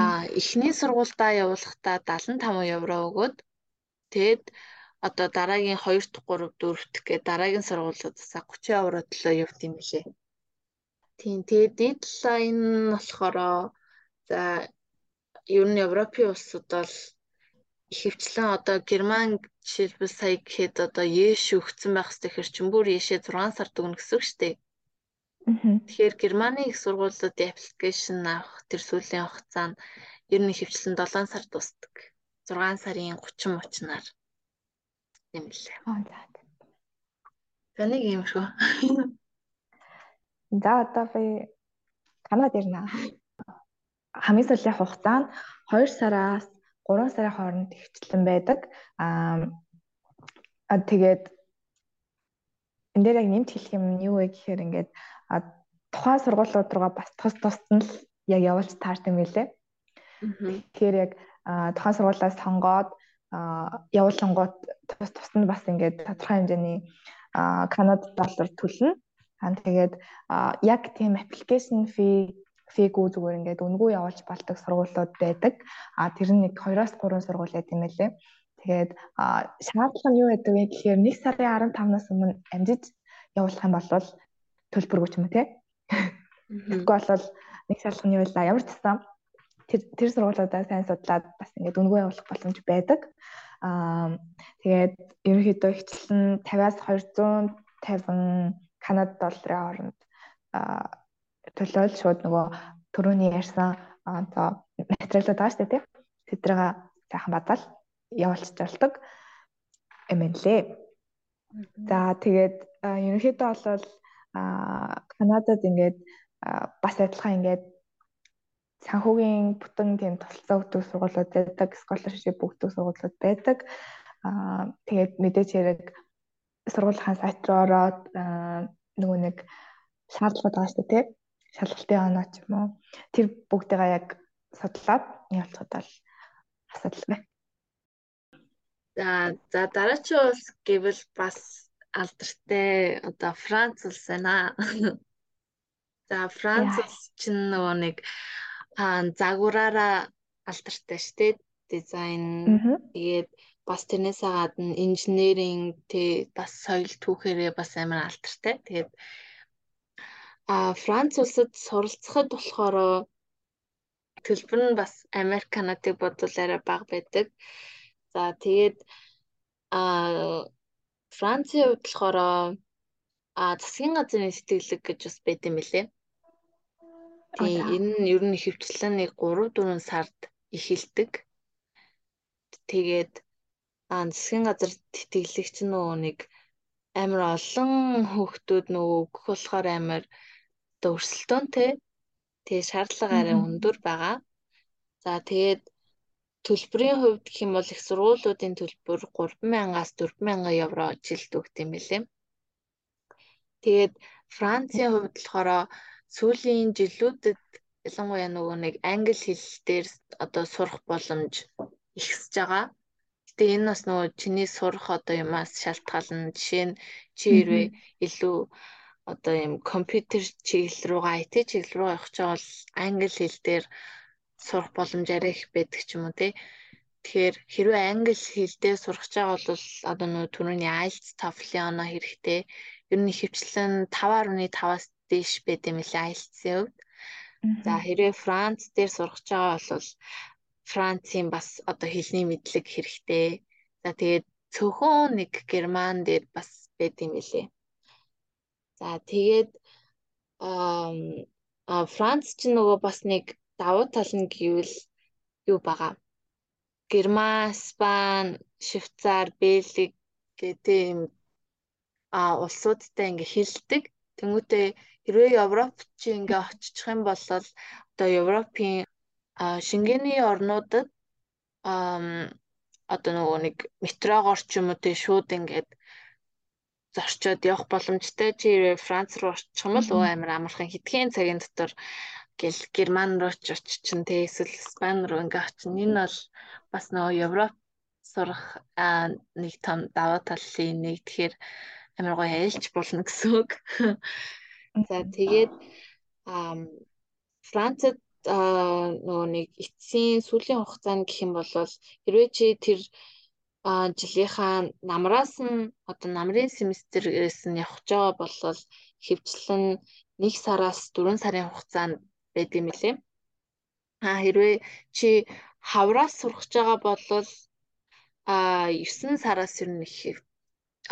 Аа эхний сургуультаа явуулахдаа 75 евро өгөөд тэгэд одоо дараагийн 2 дахь 3 4 дахь гэ дараагийн сургуулиудаас 30 евро төлөө явт юм лээ. Тийм тэгээд дедлайн нь болохоор за ер нь Европын улсууд бол ихэвчлэн одоо Герман жишээлбэл сая гэхэд одоо Еш өгцөн байх хэрэгтэй хэр чин бүр Ешээ 6 сар дүгнэ гэсэн үг шүү дээ. Тэгэхээр Германы их сургуулиудын аппликейшн авах тэр сүүлийн хугацаа нь ер нь ихэвчлэн 7 сар дуусдаг. 6 сарын 30 мөчнаар юм лээ. За. Таныг юм шүү. За одоо би Канад ирнэ. Хамгийн сүүлийн хугацаа нь 2 сараас 3 сарын хооронд ихчлэн байдаг. Аа тэгээд энэ дээр яг нэмж хэлэх юм юу вэ гэхээр ингээд тухайн сургуулиуд руугаа бас тус тусд нь л яг явуулж таард юм билээ. Тэгэхээр яг тухайн сургуулиас сонгоод явуулангууд тус тусд нь бас ингээд тодорхой хэмжээний Канад доллар төлнө. Аа тэгээд яг тийм application fee фигүү зүгээр ингээд үнгүү явуулж болдог сургуулиуд байдаг. А тэр нь нэг 2-оос 3 сургууль байт юм байлээ. Тэгээд шаардлага нь юу байдаг вэ гэхээр 1 сарын 15-наас өмнө амжиж явуулах юм бол төлбөргүй ч юм уу те. Тэгэхгүй бол нэг шаардлага нь юу вэ? Ямар ч гэсэн тэр тэр сургуулиудаа сайн судлаад бас ингээд үнгүү явуулах боломж байдаг. Аа тэгээд ерөнхийдөө хичээл нь 50-аас 250 Канад долларын хооронд төлөөл шууд нөгөө төрөний ярьсан одоо материалууд байгаа шүү дээ тийм тэдрийг сайхан бадаал явуулчих болдог юм лээ. За тэгээд ерөнхийдөө бол Канадад ингээд бас адилхан ингээд санхүүгийн бүтэн тийм тусалцаа өгдөг сургуулиуд байдаг, scholarship өгдөг сургуулиуд байдаг. Аа тэгээд мэдээч хэрэг сургуулийн сайт руу ороод нөгөө нэг шаардлагууд байгаа шүү дээ шалгалтын оноо ч юм уу тэр бүгдээгээ яг судлаад явуулахад бол асуудалгүй. За за дараачийн улс гэвэл бас алдартай одоо Франц улс байна. За Франц улс чинь нөгөө нэг загвараараа алдартай шүү дээ. Дизайн тэгээд бас тэрнээс гадна инженеринг тэ бас соёл түүхээрээ бас амар алдартай. Тэгээд А Франц улсад суралцахад болохоор төлбөр нь бас Америк, Канадыг бодвол арай бага байдаг. За тэгээд а Францын хувьд болохоор а засгийн газрын сэтгэлэг гэж бас юм билээ. Тэгээ энэ нь ер нь хөвчлэн нэг 3 4 сард эхэлдэг. Тэгээд а засгийн газар тэтгэлэгч нөгөө нэг амар олон хүүхдүүд нөгөө өгөх болохоор амар одоо өрсөлдөөнтэй. Тэгээ шаардлага арай өндөр байгаа. За тэгээд төлбөрийн хувьд гэх юм бол их сургуулиудын төлбөр 3000-аас 4000 евро жилд өгт юм билээ. Тэгээд Францын хувьд болохоор сүүлийн жилүүдэд ялангуяа нөгөө нэг англи хэл дээр одоо сурах боломж ихсэж байгаа. Гэтэ энэ бас нөгөө чиний сурах одоо юмас шалтгаална. Жишээ нь чи хэрвээ илүү одоо юм компьютер чиглэл рүүгээ IT чиглэл рүү явах ч бол англи хэл дээр сурах боломж арай их байдаг ч юм уу тий. Тэгэхээр хэрвээ англи хэлдээ сурах ч бол одоо нөө түрүүний IELTS TOEFL-ийн оноо хэрэгтэй. Ер нь хөвчлэн 5.5-аас дээш байд юм лээ IELTS-ийн хувьд. За хэрвээ Франц дээр сурах ч бол Францын бас одоо хэлний мэдлэг хэрэгтэй. За тэгээд цөөхөн нэг герман дээр бас байд юм лээ. За тэгээд аа Франц ч нөгөө бас нэг давуу тал нь гэвэл юу байгаа. Герман, Испани, Швейцар, Бельги гэдэг юм а улсуудтай ингээ хилдэг. Тэнгүүтээ хэрвээ Европ чи ингээ очичих юм бол одоо Европын шингээний орнуудад одоо нөгөө нэг метрогоор ч юм уу тий шууд ингээд зорчоод явах боломжтой. Чи Франц руу очих юм бол амар амархан хэдхэн цагийн дотор гэл Герман руу ч очих тий эсвэл Испани руу ингээд очих. Энэ бол бас нөгөө Европ сурах нэг том даваа талын нэг тэгэхээр амар гоё айлч болно гэсэн үг. За тэгээд Францад нөгөө нэг эцсийн сүүлийн хугацаанд гэх юм бол хэрвээ чи тэр жилийнхаа намраас нь одоо намрын семестрээс нь явах жаа болвол хөвчлэн 1 сараас 4 сарын хугацаанд байд юм лээ. А хэрвээ чи хавраас сурах жагаа болвол а 9 сараас ер нь их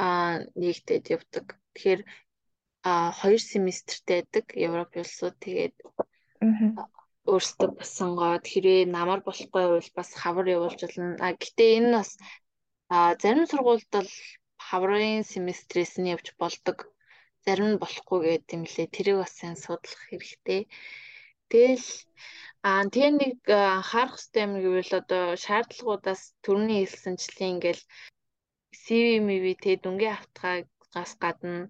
а нэгтэд явдаг. Тэгэхээр а 2 семестртэй байдаг Европ улсууд тэгээд өөрсдөө бас сонгоод хэрвээ намар болохгүй бол бас хавар явуулж болно. А гэтээ энэ бас а зарим сургуульд бол хаврын семестрээс нь явж болдог. Зарим нь болохгүй гэдэг юм лээ. Тэрийг бас сайн судлах хэрэгтэй. Тэгэл а тэгээ нэг анхаарах хэрэгтэй юм гэвэл одоо шаардлагуудаас төрний хэлсэнчлэн ингээл CV MV тэ дүнгийн автгаас гадна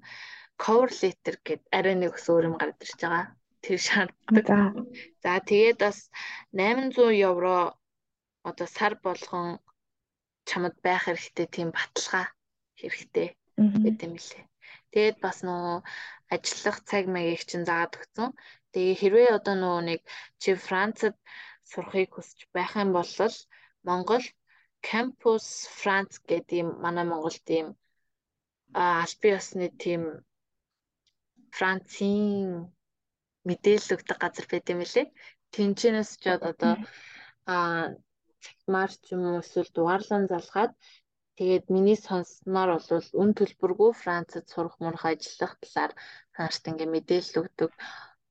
cover letter гэд арай нэг ус өөр юм гарч ирж байгаа тэр шаарддаг. За тэгээд бас 800 евро одоо сар болгон чамд байх хэрэгтэй тийм баталгаа хэрэгтэй гэдэг юм лээ. Тэгээд бас нөгөө ажиллах цаг маягийг чинь заагаад өгсөн. Тэгээ хэрвээ одоо нөгөө нэг чи Францад сурахыг хүсэж байх юм бол Монгол Campus France гэдэг юм манай Монголд тийм аль бие усны тийм Францын мэдээлэл өгдөг газар байт юм лээ. Тэнчэнэс ч одоо а цахимаар ч юм уу эсвэл дугаарлан залгаад тэгээд миний сонссноор бол үн төлбөргүй Францад сурах мурах ажиллах талаар хаарт ингээ мэдээлэл өгдөг.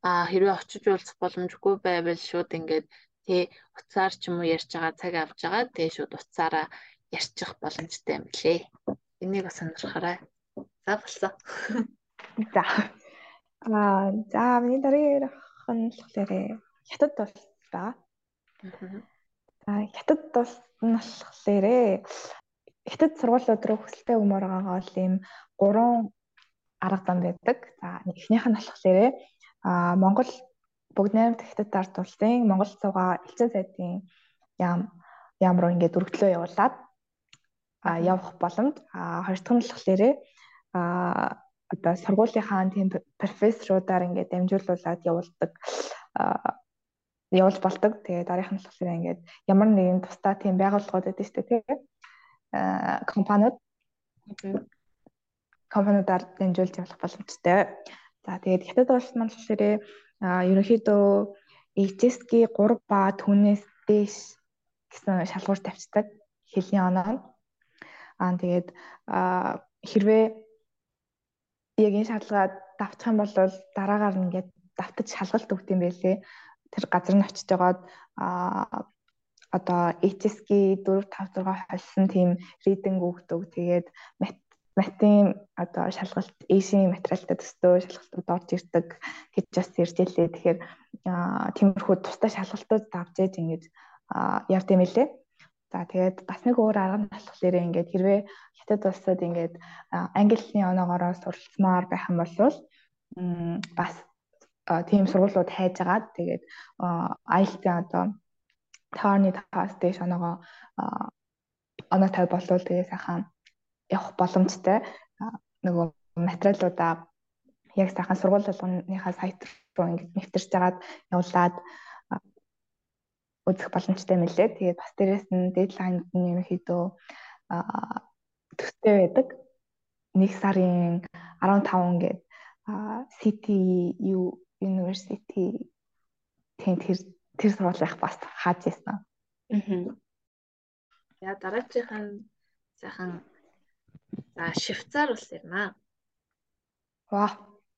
А хэрвээ очиж уулзах боломжгүй байвал шууд ингээд тий уцаар ч юм уу ярьж байгаа цаг авч байгаа. Тэгээ шууд уцаараа ярьчих боломжтой юм лээ. Энийг бас сонирхорой. За болсон. За. Аа за миний дараагийн нь болохоор хятад бол байгаа. За хятад бол нь болохоор хятад сургуулиуд руу хөсөлтэй өмөр байгаагаа бол ийм гурван арга зам байдаг. За эхнийх нь болохоор аа Монгол бүгд найрамд хятад ард улсын Монгол цугаа элчин сайдын яам яам руу ингээд өргөдлөө явуулаад а явах боломж. А хоёр дахь нь болохоор а одоо сургуулийнхаа тийм профессорудаар ингээд дамжуулуулаад явуулдаг явуулж болдог. Тэгээд дараах нь болохоор ингээд ямар нэгэн тусдаа тийм байгууллагууд байдаг шүү дээ тийм компаниуд компаниудаар дамжуулж явах боломжтой. За тэгээд хятад улс маань болохоор ерөнхийдөө HSG 3 ба түүнээс дээш гэсэн шалгуур тавьцдаг хэлний оноо. Аа тэгээд хэрвээ яг энэ шалгаа давчих юм бол дараагаар нь ингээд давтаж шалгалт өгд юм байлээ. Тэр газар нь очиж жагаад а одоо HSG 4 5 6 холсон тийм ридинг өгдөг. Тэгээд математикийн одоо шалгалт эйшийн материалтай төстөө шалгалтууд орж ирдэг гэж бас иржэлээ. Тэгэхээр тиймэрхүү тусдаа шалгалтууд давж ээж ингэж явд юм лээ. За тэгээд бас нэг өөр арга нь болохоор ингээд хэрвээ хятад улсад ингээд англи оноогоороо суралцмаар байх юм бол бас тийм сургуулиуд хайж агаад тэгээд IELTS-ийн одоо таарны таас дэш оноогоо оноо тав болвол тэгээ сайхан явах боломжтой нөгөө материалуудаа яг сайхан сургууль болгоныхаа сайт руу ингээд нэвтэрч жагаад явуулаад үзэх боломжтой мэлээ. Тэгээд бас дээрэс нь дедлайнд нь ерөнхийдөө төстэй байдаг. Нэг сарын 15 гээд City U University тийм тэр тэр сургуулийнх бас хааж ирсэн. Аа. Яа дараачихын сайхан За Швейцар улс ярина. Ваа.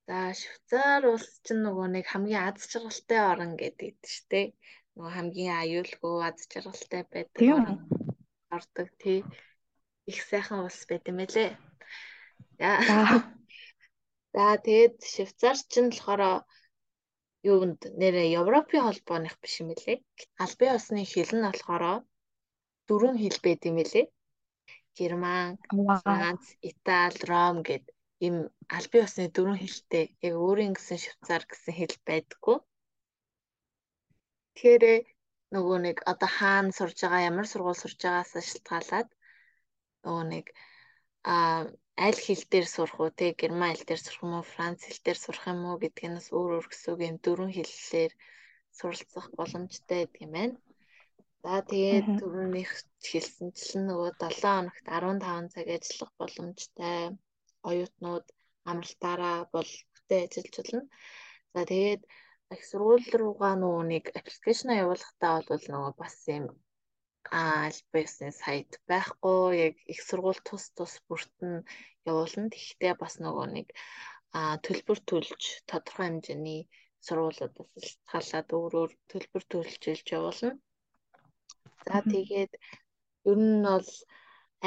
За Швейцар улс чинь нөгөө нэг хамгийн аз жаргалтай орн гэдэг шүү дээ. Нөгөө хамгийн аюулгүй аз жаргалтай байдаг орн ордог тий. Их сайхан улс байт юм байлээ. За. За тэгээд Швейцар чинь болохоор юунд нэрээ Европын холбооных биш юм лээ. Албан ёсны хэл нь болохоор дөрвөн хэл байд юм лээ. Герман, Франц, Итали, Ром гэд ийм албан ёсны дөрвөн хэлтэй яг өөрийн гэсэн Швейцар гэсэн хэл байдаггүй. Тэгэхээр нөгөө нэг одоо хаана сурж байгаа ямар сургууль сурж байгаас шалтгаалаад нөгөө нэг а аль хэл дээр сурах уу те герман хэл дээр сурах юм уу франц хэл дээр сурах юм уу гэдгээс өөр өөр гэсэн дөрвөн хэллэлээр суралцах боломжтой гэдэг юм байна. За тэгээд түрүүнийх хэлсэнчлэн нөгөө 7 хоногт 15 цаг ажиллах боломжтой оюутнууд амралтаараа бол бүтээ ажиллаж болно. За тэгээд их сургууль руугаа нөгөө нэг аппликейшн явуулахдаа бол нөгөө бас юм аль бисны сайт байхгүй яг их сургууль тус тус бүртэн явуулна. Тэгэхдээ бас нөгөө нэг төлбөр төлж тодорхой хэмжээний сургуулиудаас шалтгаалаад өөрөөр төлбөр төлж илж явуулна. За тэгээд ер нь бол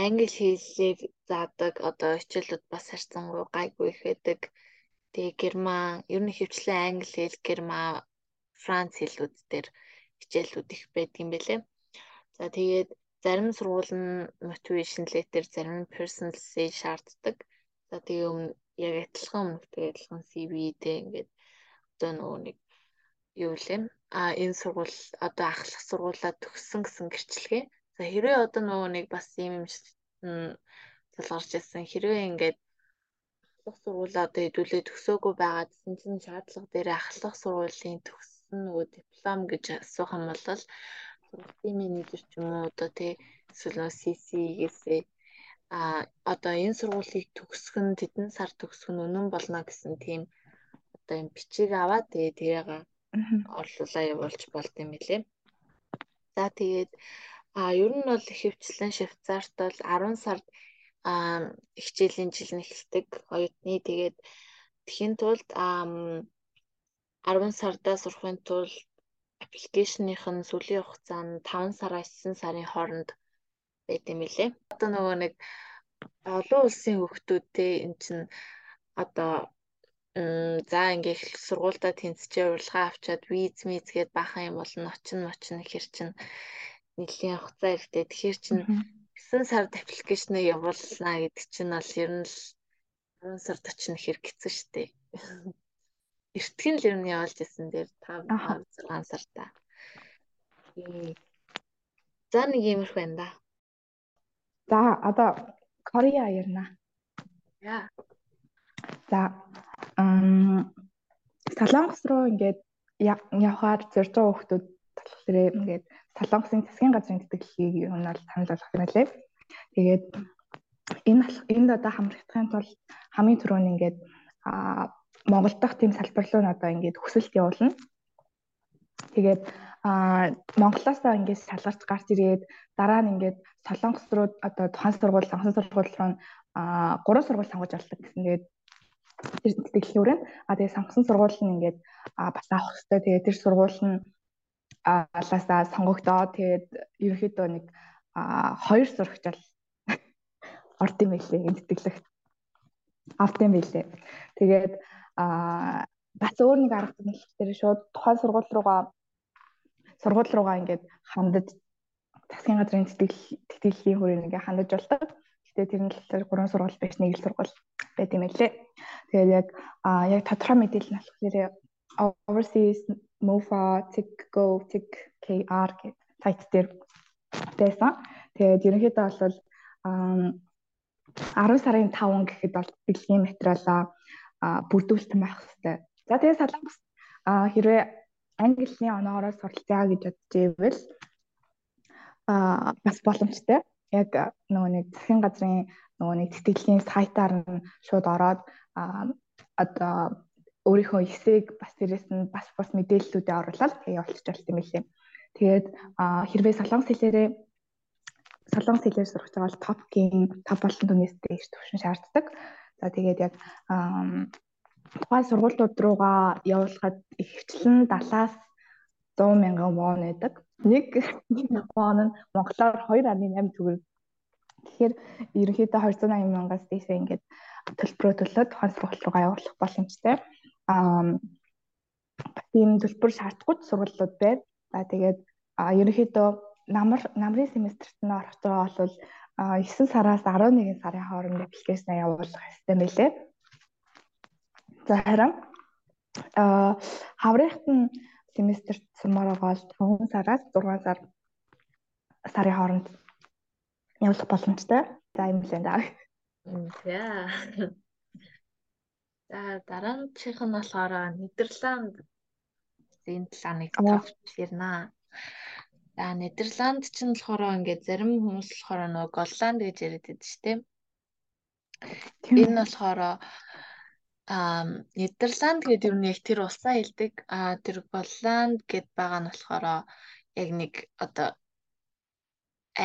англи хэллийг заадаг одоо хичээлүүд бас харьцангуй гайгүй их байдаг. Тэгээ герман ер нь хөвчлэн англи хэл, герман, франц хэлүүд дээр хичээлүүд их байдаг юм байлээ. За тэгээд зарим сургууль нь motivation letter, зарим нь personal essay шаарддаг. За тэгээ өмнө яг адилхан өмнөдөө адилхан CV-тэй ингээд одоо нөгөө нэг юу лээ а энэ сургууль одоо ахлах сургуулаа төгссөн гэсэн гэрчлэгээ. За хэрвээ одоо нөгөө нэг бас юм юм залгарч ирсэн хэрвээ ингээд ахлах сургуулаа одоо хэдүүлээ төгсөөгүй байгаа гэсэн чинь шаардлага дээр ахлах сургуулийн төгссөн нөгөө диплом гэж асуух юм бол сургуулийн менежер ч юм уу одоо тий эсвэл CC-гээсээ а одоо энэ сургуулийг төгсөх нь тэдэн сар төгсөх нь үнэн болно гэсэн тийм одоо юм бичиг аваад тэгээ тэрийг орлуулаа явуулж болд юм билээ. За тэгээд а ер нь бол хөвчлэн Швейцарт бол 10 сард а хичээлийн жил нь эхэлдэг оюутны. Тэгээд тхийн тулд 10 сардаа сурахын тулд аппликейшных нь сүүлийн хугацаа нь 5 сараас 9 сарын хооронд байт юм билээ. Одоо нөгөө нэг олон улсын хүүхдүүдтэй эн чинь одоо за ингээ их сургуультай тэнцчээ урилга авчаад виз миз гээд бахан юм болно очин мочин ихэр чин нэлийн хугацаа ихтэй тэгэхээр чин 9 сард аппликейшнээ явуулнаа гэдэг чинь бол ер нь л 10 сард очих нь хэрэгцсэн шүү дээ. Эртхэн л нь явуулж исэн дээр 5 6 сартаа. За нэг иймэрхүү байна да. За одоо Корея ярина. Яа. За ам Солонгос руу ингээд явхаар байгаа хүмүүс болохоор ингээд Солонгосын засгийн газрын тэтгэлгийг нь бол санал болгох юм лээ. Тэгээд энэ энд одоо хамрагдахын тулд хамгийн түрүүнд ингээд а Монгол дахь тийм салбар руу одоо ингээд хүсэлт явуулна. Тэгээд а Монголоос ингээд шалгарч гарч ирээд дараа нь ингээд Солонгос руу одоо тухайн сургууль, сонгосон сургууль руу а гурван сургууль сонгож олдог гэсэн. Тэгээд тэр тэтгэлгээр нь а тэгээд сонгосон сургууль нь ингээд бас авах хэрэгтэй. Тэгээд тэр сургууль нь алаасаа сонгогдоод тэгээд ерөөхдөө нэг хоёр сурагч бол орд юм байлээ энэ тэтгэлэгт авт юм байлээ. Тэгээд а бас өөр нэг арга замлалтээр шууд тухайн сургууль руугаа сургууль руугаа ингээд хандаж засгийн газрын тэтгэлгийн хүрээнд ингээд хандаж болдог. Гэтэ тэр нь болохоор гурван сургууль биш нэг л сургууль байт юм лээ. Тэгээд яг а яг тодорхой мэдээлэл нь болохоор overseas MOFA, TICGO, TICKR гэх сайт дээр байсан. Тэгээд ерөнхийдөө бол 10 сарын 5 гэхэд бол бэлгийн материалаа бүрдүүлсэн байх хэрэгтэй. За тэгээд Солонгос хэрвээ английн оноороо суралцъя гэж бодож ивэл а бас боломжтой. Яг нөгөө нэг засгийн газрын нөгөө нэг тэтгэлийн сайтаар нь шууд ороод одоо өөрийнхөө эсээг бас дээрэс нь бас бас мэдээллүүдээ оруулаад тэгээ явуулчих болт юм билээ. Тэгээд хэрвээ солонгос хэлээрээ солонгос хэлээр сурах байгаа бол топкийн топ болон түнээс дээш төвшин шаарддаг. За тэгээд яг тухайн сургуулиуд руугаа явуулахад ихчлэн 70-аас 100 мянган вон байдаг. Нэг вон нь монголоор 2.8 төгрөг. Тэгэхээр ерөнхийдөө 280 мянгаас дээшээ ингээд төлбөрөө төлөөд тухайн сургууль руугаа явуулах боломжтой. Аа тийм төлбөр шаардахгүй сургуулиуд байна. За тэгээд ерөнхийдөө намар намрын семестрт нь орох байгаа бол 9 сараас 11 сарын хооронд аппликейшн явуулах хэрэгтэй мэлээ. За харин а хаврынхт нь семестрт сумаар бол 5 сараас 6 сар сарын хооронд явуулах боломжтой. За юм лээ даа. За. За дараачих нь болохоор Нидерланд энэ талааныг тавьж ярина. За Нидерланд ч нь болохоор ингээд зарим хүмүүс болохоор нөгөө Голланд гэж яриад байдаг шүү дээ. Энэ болохоор аа Нидерланд гэдэг юм яг тэр улсаа хэлдэг. Аа тэр Голланд гэд байгаа нь болохоор яг нэг одоо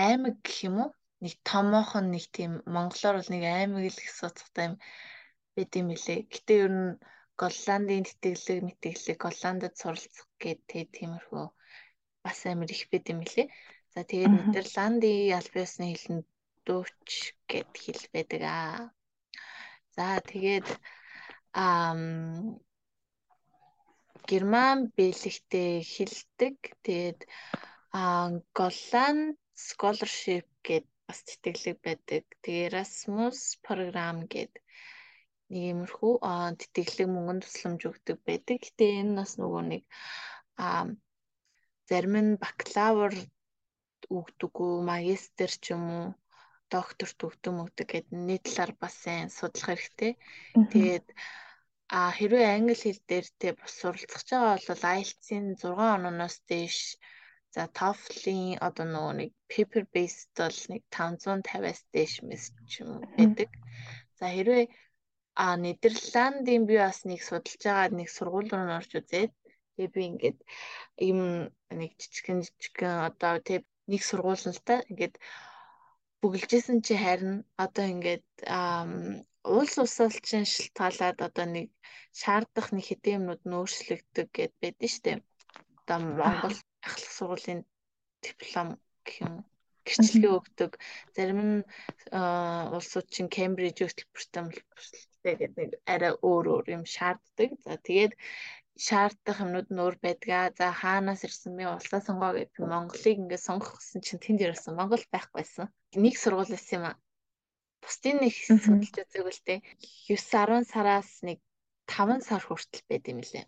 аймаг гэх юм уу? Нэг томоохон нэг тийм монголоор бол нэг аймаг л гэсэн утгатай юм байд юм лээ. Гэтэ ер нь Голландын тэтгэлэг мэтгэлэг Голландд суралцах гэдэг тиймэрхүү бас амар их байд юм лээ. За тэгээд Нидерландын аль биесны хэлэнд дууч гэд хэл байдаг аа. За тэгээд ам Герман бэлэгтэй хэлдэг. Тэгээд а Голланд scholarship гэд бас тэтгэлэг байдаг. Тэгээ Erasmus програм гэд нэг иймэрхүү тэтгэлэг мөнгөнд тусламж өгдөг байдаг. Гэтэ энэ бас нөгөө нэг а зарим нь бакалавр өгдөггүй, магистр ч юм уу, докторт өгдөг мөгдөг гэд нийт талаар бас сайн судлах хэрэгтэй. Тэгээд а хэрвээ англи хэл дээр те бас суралцах байгаа бол IELTS-ийн 6 ононоос дээш за TOEFL-ийн одоо нөгөө нэг paper based бол нэг 550-аас дээш мэс ч юм байдаг. За хэрвээ а Нидерландын би бас нэг судалж байгаа нэг сургууль руу орж үзээд тэгээ би ингээд ийм нэг жижигхэн жижигхэн одоо тэг нэг та ингээд бүгэлжсэн чи харин одоо ингээд улс усалчин шилтгаалаад одоо нэг шаардах нэг хэдийн юмнууд нөөцлөгдөг гэд байдэн штэ. Одоо Монгол ахлах сургуулийн диплом гэх юм гэрчлэгээ өгдөг. Зарим нь улсууд чинь Кембриж хөтөлбөртэй гэдэг нэг арай өөр өөр юм шаарддаг. За тэгээд шаардах юмнууд нөр байдгаа. За хаанаас ирсэн бэ? Улсаа сонгоо гэдэг Монголыг ингээд сонгох гэсэн чинь тэнд ирсэн. Монгол байхгүйсэн. Нэг сургууль байсан юм аа. Бусдын нэг судалж үзээг л дээ. 9 10 сараас нэг 5 сар хүртэл байд юм лээ.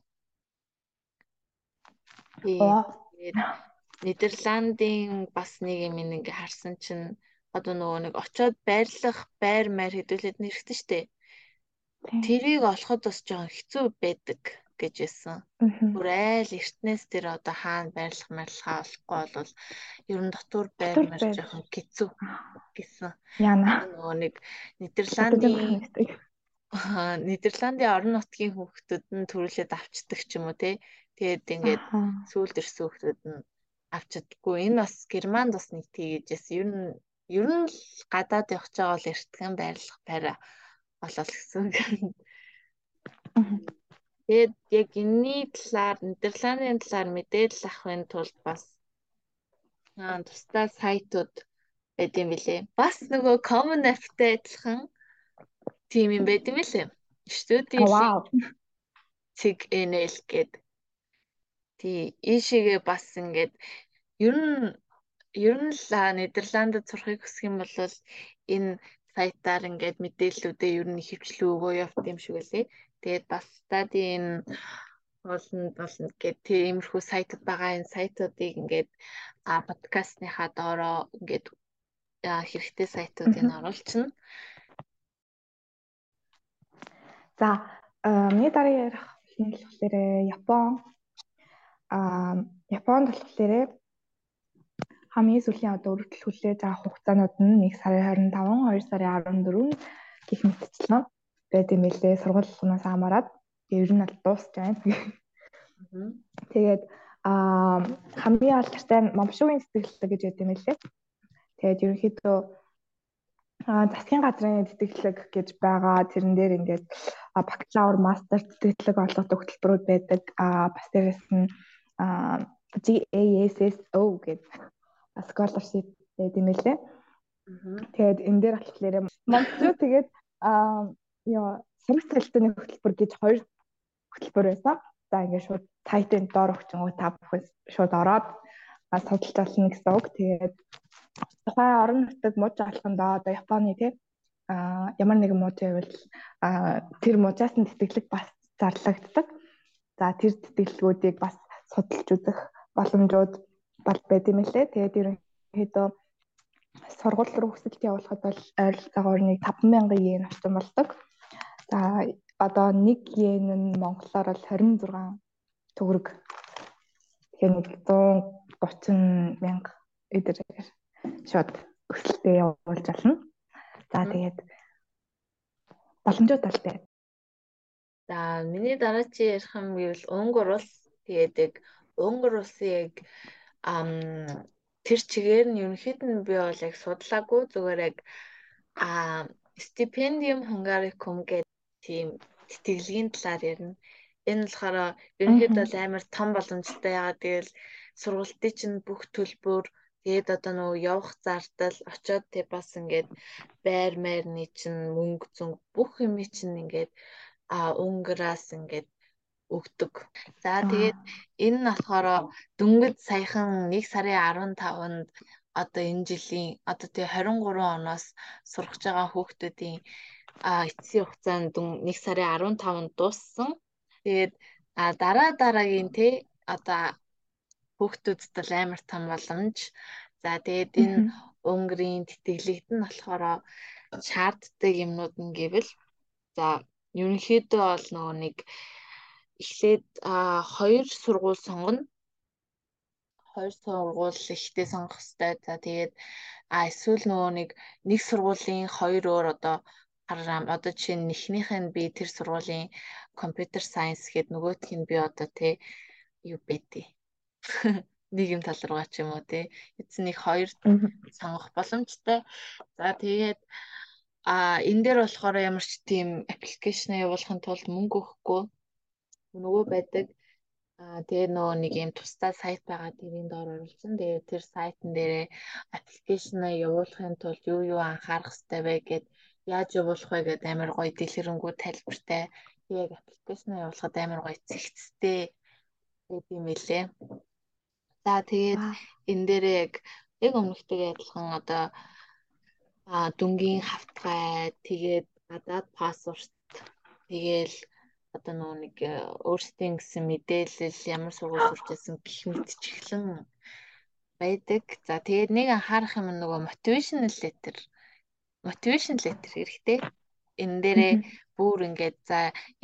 Тэгээд Нидерландын бас нэг юм ингээ харсан чинь одоо нөгөө нэг очоод байрлах байр маяр хэдүүлээд нэрхтэн штэ. Тэрийг олоход бас жоохон хэцүү байдаг гэж байсан. Бүр айл эртнээс тэр одоо хаана байрлах марлахаа олохгүй бол ер нь дотор баймар жоохон хэцүү гэсэн. Яна. Нөгөө нэг Нидерландын Нидерландын орон нутгийн хүүхдүүд нь төрүүлээд авчдаг ч юм уу те. Тэгээд ингээд сүүлд ирсэн хүүхдүүд нь авчдаггүй. Энэ бас Германд бас нэг тийгэжээс ер нь ер нь гадаад явж байгаа бол эртгэн байрлах байраа болол гэсэн. Тэгээд яг энэний талаар Нидерландын талаар мэдээлэл авахын тулд бас аа тусдаа сайтууд байд юм билээ. Бас нөгөө Common App-тай адилхан тим юм байд юм билээ. Студийн цэг NL гээд тий ийшээгээ бас ингээд ер нь ер нь л Нидерландд сурахыг хүсэх юм бол энэ сайтаар ингээд мэдээллүүдээ ер нь хөвчлөө өгөө явт юм шиг үлээ. Тэгээд бас стадийн болно болно гэдэг тиймэрхүү сайтууд байгаа. Энэ сайтуудыг ингээд подкастныхаа доороо ингээд хэрэгтэй сайтуудыг оруулчихна. За миний дараагийн ярих нь болохоор Япон а Японд болохоор хамгийн сүүлийн одоо өргөдөл хүлээж авах хугацаанууд нь 1 сарын 25, 2 сарын 14 гэх мэтчлэн байд юм лээ. Сургуулиунаас хамаарат ер нь бол дуусч байна. Тэгээд аа хамгийн алдартай момшуугийн сэтгэлтэй гэж байд юм лээ. Тэгээд ерөнхийдөө а засгийн газрын тэтгэлэг гэж байгаа тэрэн дээр ингээд бакалавр мастер тэтгэлэг олгодог хөтөлбөрүүд байдаг а бас дээрэс нь GASSO гэдэг scholarship гэдэг юм лээ. Тэгээд энэ дээр болохоор монголчууд тэгээд яа сурах цалинтны хөтөлбөр гэж хоёр хөтөлбөр байсан. За ингээд шууд сайтын доор өгчөнгөө та бүхэн шууд ороод судалж болно гэсэн үг. Тэгээд тухайн орон нутаг мууж алхандаа одоо Японы тий а ямар нэгэн мууж байвал тэр муужаас нь тэтгэлэг бас зарлагддаг. За тэр тэтгэлгүүдийг бас судалж үзэх боломжууд бол байд юм лээ. Тэгээд ерөнхийдөө сургууль руу хүсэлт явуулахад бол ойролцоогоор нэг 5000 йен орчим болдог. За одоо 1 йен нь монголоор бол 26 төгрөг. Тэгэхээр нэг 130 мянга эдгээр шууд өсөлтөө явуулж болно. За тэгээд боломжууд талтай. За миний дараачийн ярих юм гэвэл Унгар улс тэгээд Унгар улсын яг ам тэр чигээр нь ерөнхийд нь би бол яг судлаагүй зүгээр яг а стипендиум хунгарикум гэдэг тийм тэтгэлгийн талаар ярина. Энэ болохоор ерөнхийдөө амар том боломжтой яагаад гэвэл сургалтын чинь бүх төлбөр тэгээд одоо нөгөө явах зардал очоод тэг бас ингээд байр майрны чинь мөнгө зүнг бүх юм чинь ингээд а өнгөрөөс ингээд өгдөг. За тэгээд энэ нь болохоор дөнгөж саяхан 1 сарын 15-нд одоо энэ жилийн одоо тэгээ 23 оноос сурах байгаа хүүхдүүдийн эцсийн хугацаанд 1 сарын 15-нд дууссан. Тэгээд дараа дараагийн те одоо хүүхдүүдэд л амар том боломж. За тэгээд энэ өнгөрийн тэтгэлэгт нь болохоор шаарддаг юмнууд нь гэвэл за ерөнхийдөө бол нөгөө нэг эхлээд хоёр сургууль сонгоно. Хоёр сургууль ихтэй сонгох хэрэгтэй. За тэгээд а эсвэл нөгөө нэг нэг сургуулийн хоёр өөр одоо хараа одоо жишээ нь эхнийх нь би тэр сургуулийн компьютер сайенс гээд нөгөөх нь би одоо тий юу нэг юм тал руугаа ч юм уу тий. Эцэг нэг хоёр сонгох боломжтой. За тэгээд а энэ дээр болохоор ямар ч тийм аппликейшн явуулахын тулд мөнгө өгөхгүй нөгөө байдаг. Аа тэгээ нөгөө нэг юм тусдаа сайт байгаа тэрийн доор оруулсан. Тэгээ тэр сайтн дээрээ аппликейшнаа явуулахын тулд юу юу анхаарах хэрэгтэй вэ гэд яаж явуулах вэ гэд амар гоё дэлгэрэнгүй тайлбартай. Яг аппликейшнаа явуулахад амар гоё зэгцтэй гэдэг юм элэ. За тэгээд энэ дээрээ яг яг өмнөхтэйгээ адилхан одоо дүнгийн хавтгай тэгээд гадаад паспорт тэгээл одоо нөгөө нэг э, өөрсдийн гэсэн мэдээлэл ямар сургууль сурч байсан гэх мэтчиглэн байдаг. За тэгээд нэг анхаарах юм нөгөө motivational letter. Motivation letter хэрэгтэй. Энэ дээрээ бүр ингээд за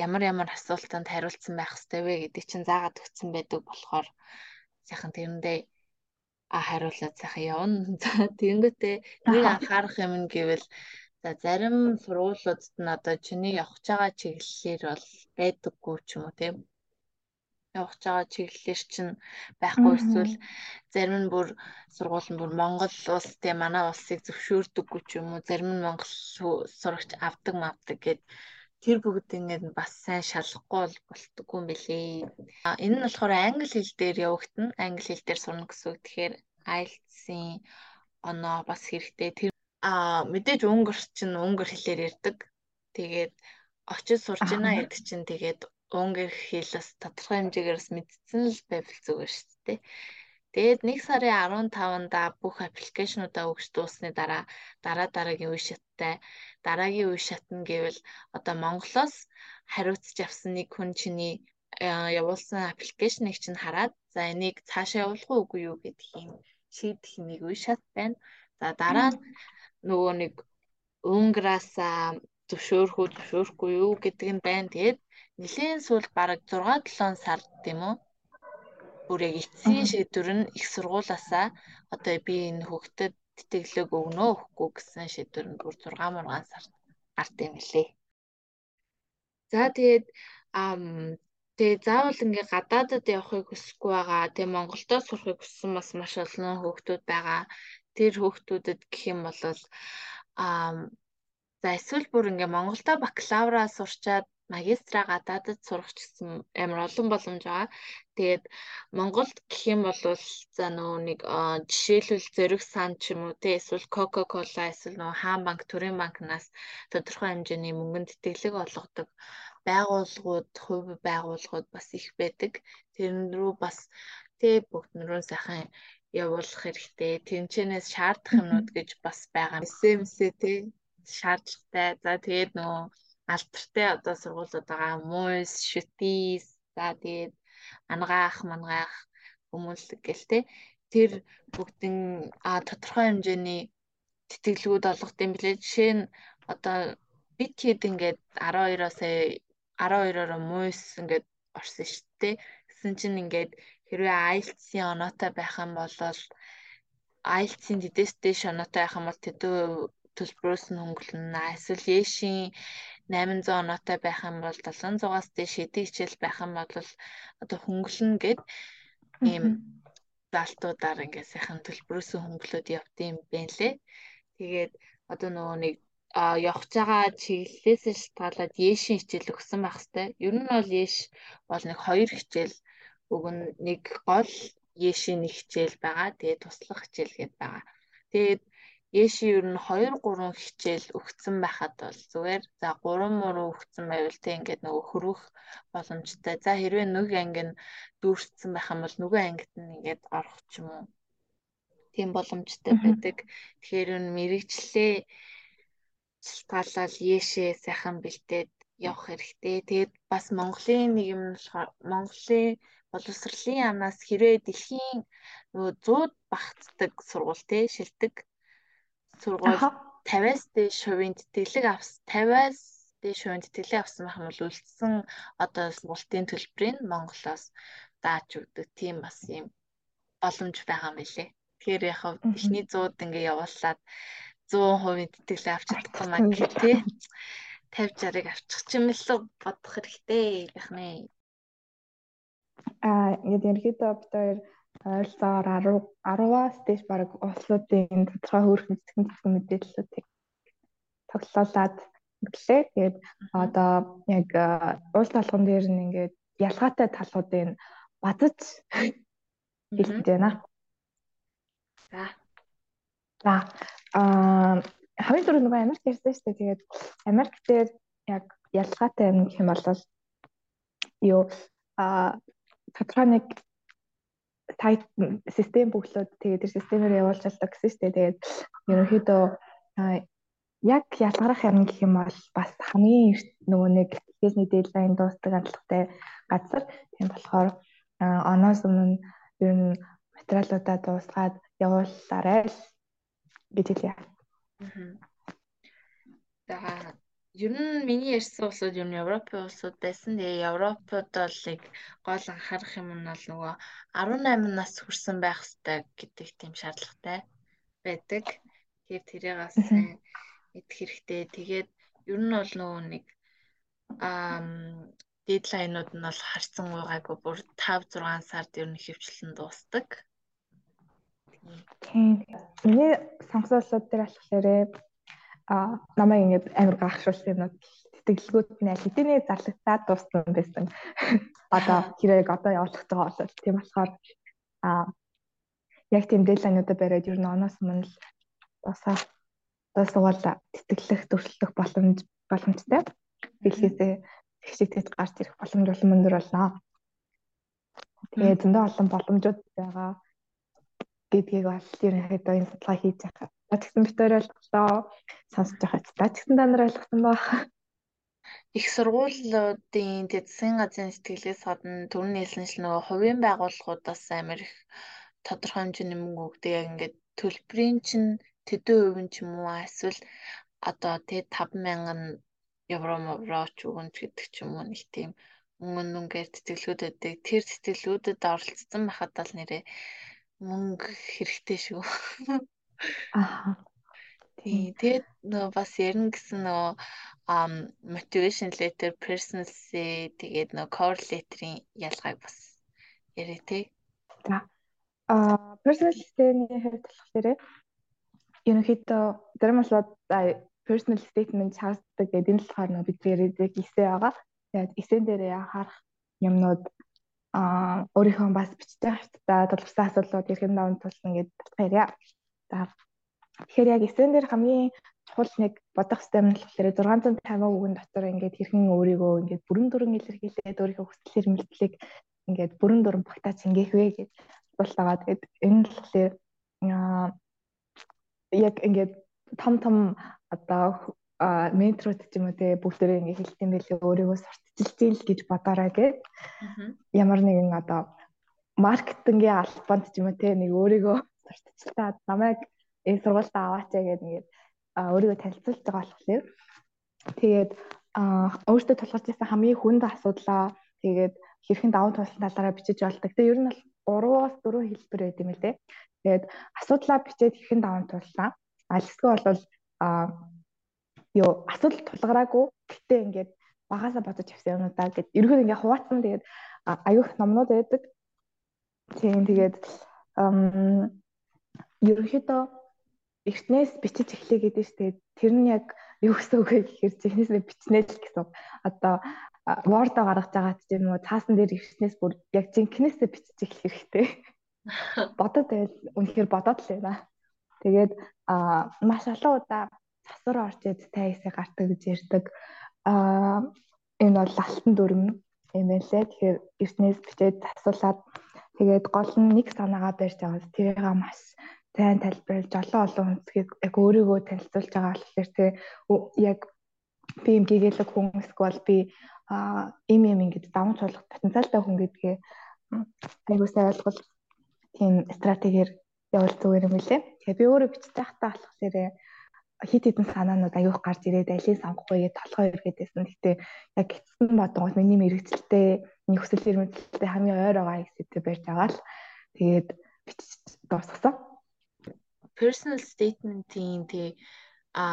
ямар ямар асуултанд хариулсан байх хэрэгтэй вэ гэдэг чинь заагаад өгсөн байдаг болохоор сайхан тэрэндээ а хариулаад сайхан явна. За тэгэнгүүтээ нэг анхаарах юм гэвэл За зарим сургуулиудад нь одоо чиний явж байгаа чиглэлээр бол байдаггүй ч юм уу тийм явж байгаа чиглэлээр чинь байхгүй эсвэл зарим нь бүр сургууль нь бүр Монгол улс тийм манай улсыг зөвшөөрдөггүй ч юм уу зарим нь Монгол сурагч авдаг мавдаг гэд тэр бүгд ингээд бас сайн шалахгүй болтгоо юм билээ. Энэ нь болохоор англи хэл дээр явагдана. Англи хэл дээр сурна гэсэн үг. Тэгэхээр IELTS-ийн оноо бас хэрэгтэй. Тэр а мэдээж өнгөр чинь өнгөр хэлээр ярьдаг. Тэгээд очиж сурж ийна гэдэг чинь тэгээд өнгөр хэлээс тодорхой хэмжээгээр мэдсэн л байвал зүгээр шүү дээ. Тэгээд 1 сарын 15-нда бүх аппликейшнуудаа өгч дуусны дараа дараа дараагийн үе шаттай дараагийн үе шат нь гэвэл одоо Монголоос хариуцж авсан нэг хүн чиний явуулсан аппликейшнийг чинь хараад за энийг цаашаа явуулах уугүй юу гэдгийг шийдэх нэг үе шат байна. За дараа нь нөгөө нэг өнграасаа зөвшөөрөх үү зөвшөөрөхгүй юу гэдэг нь байна. Тэгээд нэлийн сүүл бараг 6 7 сар тийм үү? Бүр яг эцсийн шийдвэр нь их сургуулаасаа одоо би энэ хүүхдэд тэтгэлэг өгнө үү өгөхгүй гэсэн шийдвэр нь бүр 6 мургаан сар гарт юм лээ. За тэгээд ам Тэгээ заавал ингээ гадаадад явахыг хүсэхгүй байгаа. Тэгээ Монголдо сурахыг хүссэн бас маш олон хүүхдүүд байгаа. тэр хүүхдүүдэд гэх юм бол аа за эсвэл бүр ингээ Монголда бакалавра сурчаад магистра гадаадд сурах гэсэн амар олон боломж байгаа. Тэгээд Монголд гэх юм бол за нөө нэг жишээлбэл Зориг сан ч юм уу те эсвэл Coca-Cola эсвэл нөө Хаан банк, Төрийн банкнаас тодорхой хэмжээний мөнгөнд тэтгэлэг олгодог байгууллагууд, хувь байгууллагууд бас их байдаг. Тэрэн рүү бас тэ бүгд нөрөө сайхан явуулах хэрэгтэй. Тэнчэнээс шаардах юмнууд гэж бас байгаа. СМС тэ шаардлагатай. За тэгээд нөгөө алдартай одоо сургуулиуд байгаа. Муйс, Шүтис, за тэгээд ангаах, мангаах хүмүүс гэл тэ. Тэр бүгдийн а тодорхой хэмжээний тэтгэлгүүд олгох юм билээ. Жишээ нь одоо бид хэд ингээд 12-оос 12-ороо муйс ингээд орсон шүү дээ. Гэсэн чинь ингээд хэрвээ IELTS-ийн оноотой байх юм бол IELTS-ийн дэдэс дэш оноотой байх юм бол тэдүү төлбөрөөс нь хөнгөлнө. Эсвэл Яшийн 800 оноотой байх юм бол 700-аас дээш хэдий хичээл байх юм бол одоо хөнгөлнө гэд ийм залтуудаар ингээ сайхан төлбөрөөс хөнгөлөд явдсан юм байна лээ. Тэгээд одоо нөгөө нэг а явж байгаа чиглэлээс шалтгаалаад Яшийн хичээл өгсөн байх хэвээр. Ер нь бол Яш бол нэг хоёр хичээл нь нэг гол Яшийн нэг хичээл байгаа. Тэгээд туслах хичээл гээд байгаа. Тэгээд Яши ер нь 2 3 хичээл өгцөн байхад бол зүгээр за 3 мөрөө өгцөн байвал тэг ингээд нөгөө хөрөх боломжтой. За хэрвээ нэг анги нь дүүрсэн байх юм бол нөгөө ангид нь ингээд орох ч юм уу. Тийм боломжтой байдаг. Тэгэхээр энэ мэрэгчлээ шалтгаалал Яшээ сайхан бэлдээд явах хэрэгтэй. Тэгээд бас Монголын нэг юм Монголын боловсролын яамнаас хэрвээ дэлхийн нөгөө 100 багтдаг сургууль те шилдэг сургууль 50-аас дээш хувийн тэтгэлэг авс 50-аас дээш хувийн тэтгэлэг авсан байх юм бол үлдсэн одоо сургуулийн төлбөрийг Монголоос зааж өгдөг тийм бас юм боломж байгаа билэ. Тэгэхээр яг ихний 100-д ингээ явуулаад 100% тэтгэлэг авч чадахгүй маа гэх тий 50 60-ыг авчих юм л бодох хэрэгтэй байх нэ. Аа ингээд ерөөдөө бид хоёр ойролцоогоор 10 10-аас дээш баг улсуудын тодорхой хөрхөн цэцгэн цэцгэн мэдээллүүдийг тоглоулаад өглөө. Тэгээд одоо яг уул талхан дээр нь ингээд ялгаатай талуудыг базаж хэлж байна. За. За. Аа хамгийн түрүү нөгөө Америк ярьсан шүү дээ. Тэгээд Америк дээр яг ялгаатай юм гэх юм бол юу а тодорхой нэг систем бүхлүүд тэгээд тэр системээр явуулчихдаг гэсэн шүү дээ. Тэгээд ерөнхийдөө яг ялгарах юм гэх юм бол бас хамгийн нөгөө нэг техникний дедлайн дуустдаг хандлагатай газар. Тийм болохоор оноос өмнө ер нь материалуудаа дуусгаад явуулаарай гэж хэлье. За Ер нь миний ярьсан улсууд ер нь Европын улсууд байсан. Тэгээ Европод бол нэг гол анхаарах юм нь бол нөгөө 18 нас хүрсэн байх хэрэгтэй гэдэг тийм шаардлагатай байдаг. Тэгэхээр тэрийг бас мэдэх хэрэгтэй. Тэгээд ер нь бол нөгөө нэг аа дедлайнууд нь бол харьцан уйгаагүй бүр 5 6 сард ер нь хөвчлэн дуустдаг. Тийм. Миний сонгосон улсууд дээр болохоор а намайг ингээд амар гахшуулсан юмнууд тэтгэлгүүд нь аль хэдийн зарлагдаад дууссан байсан. Одоо хэрэг одоо явуулах байгаа болол тийм болохоор а яг тийм дедлайнуудаа бариад ер нь оноос өмнө л дуусаа дуусгал тэтгэлэх төрөлдөх боломж боломжтой. Дэлхийсээ тэгшигтэд гарч ирэх боломж улам өндөр болно. Тэгээ зөндөө олон боломжууд байгаа гэдгийг бол ерөнхийдөө энэ судалгаа хийж байгаа. Тэгсэн битээр ойлголоо сонсож байгаа ч та тэгсэн та нар ойлгосон байх. Их сургуулиудын засгийн газрын сэтгэлээс гадна төрний хэлсэн нөгөө хувийн байгууллагуудаас амар их тодорхой хэмжээний мөнгө өгдөг яг ингээд төлбөрийн чинь тэдэн хувийн ч юм уу эсвэл одоо тэ 5000 евро евро ч үгэнч гэдэг ч юм уу нэг тийм мөнгө нүнгээр тэтгэлгүүд өгдөг. Тэр тэтгэлгүүдэд оролцсон байхад бол нэрээ мөнгө хэрэгтэй шүү. Аа. Тий, тэгээд нөө бас ярина гэсэн нөө motivation letter, personal essay тэгээд нөө core letter-ийн ялгааг бас яриа тий. За. Аа personal essay-ний хувьд болохоор ерөнхийдөө зарим улсууд personal statement чаарддаг гэдэг энэ л болохоор нөө бид яриад эсэ байгаа. Тэгээд эсэн дээр харах юмнууд аа өөрийнхөө бас бичдэг хавтаа толгосон асуудлууд ерхэн даван тулсан гэдэг батгааря. За. Тэгэхээр яг эсэн дээр хамгийн чухал нэг бодох юм нь болохоор 650 үгэн дотор ингээд хэрхэн өөрийгөө ингээд бүрэн дүрэн илэрхийлээд өөрийнхөө хүсэл эрмэлзлийг ингээд бүрэн дүрэн багтааж ингээх вэ гэж байгаа. Тэгээд энэ нь болохоор яг ингээд том том одоо метрод ч юм уу те бүгдээрээ ингээ хэлтийм байлээ өөрийгөө сурталчилж л гэж бодоорой гэж ямар нэгэн одоо маркетингийн албанд ч юм уу те нэг өөрийгөө сурталчилтаад намайг энэ сургуультай аваач гэдэг ингээд өөрийгөө танилцуулж байгаа болохоор тэгээд өөртөө тулгарч ирсэн хамгийн хүнд асуудлаа тэгээд хэрхэн даван туулсан талаараа бичиж болдог. Тэгээд ер нь бол 3-аас 4 хэлбэр байт юм л дээ. Тэгээд асуудлаа бичээд хэрхэн даван туулсан. Альсгүй бол а ёо асуудал тулгараагүй гэтээ ингээд багасаа бодож авсан юм даа гэд ерөөд ингээд хуваацсан тэгээд аюух номнууд байдаг. Тийм тэгээд ерөнхийдөө эртнээс бичиж эхлэе гэдэг чинь тэгээд тэр нь яг юу гэсэн үг вэ гэхээр зихнээсээ бичнэ л гэсэн. Одоо Word гаргаж байгаа ч юм уу цаасан дээр эртнээс бүр яг зинхнээсээ бичиж эхлэх хэрэгтэй. Бодод байвал үнэхээр бодоод л байна. Тэгээд маш олон удаа засвар орж ид тайсаа гардаг гэж ярьдаг. Аа энэ бол алтан дүрм юм байлээ. Тэгэхээр эртнээс бичээд засуулаад тэгээд гол нь нэг санаагаа барьж байгаа. тэрийг маш сайн тайлбарлаж олон олон хүнсгийг яг өөрийгөө танилцуулж байгаа болохоор тэг яг би юм гэгээлэг хүн эсвэл би им им ингэж даван цуулах потенциалтай хүн гэдгээ айгуу сайн ойлгол тийм стратегиэр зүгээр юм билэ. Тэгээ би өөрөө бичиж байхдаа болохоор хит хитэн санаанууд аюух гарч ирээд алийг сонгох вэ гэж толгой эргээдсэн. Гэтэ яг гитсэн бодгоос миний мэрэгчлээ, миний хүсэл эрмэлзэлтэй хамгийн ойр байгаа хэсэгтэй барьж байгаа л тэгээд бичиж дуусгасан. Personal statement-ийн тий а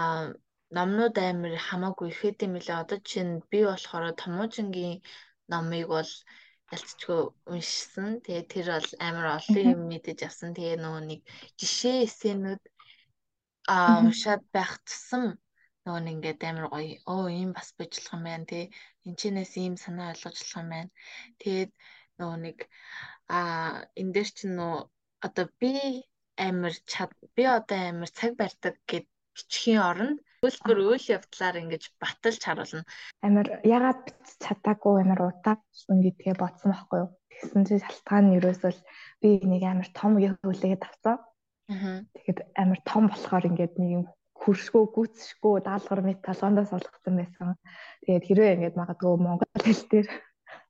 номнууд амар хамаагүй ихэд юм лээ. Одоо чинь би болохоор Томуужингийн номыг бол ялцчгүй уншсан. Тэгээ тэр бол амар олон юм мэдэж авсан. Тэгээ нөгөө нэг жишээ эсэнүүд аа уншаад байх тусам нөгөө нэг ингээд амар гоё оо ийм бас бичлэх юм байна тий энэчнээс ийм санаа ойлгожлох юм байна тэгээд нөгөө нэг аа энэ дээр чинь нөгөө одоо би амар чад би одоо амар цаг барьдаг гэд бичхийн оронд хөлбөр үйл явдлаар ингэж баталж харуулна. Амар ягаад чадаагүй амар удаа гэдгээ бодсон байхгүй юу? Тэгсэн чинь шалтгаан нь ерөөсөө би нэг амар том хөлөгээд авсан Тэгэхэд амар том болохоор ингээд нэг юм хөршгөө гүцшгөө даалгавар мэт талгандаас олгосон байсан. Тэгээд хэрвээ ингээд магадгүй монгол хэл дээр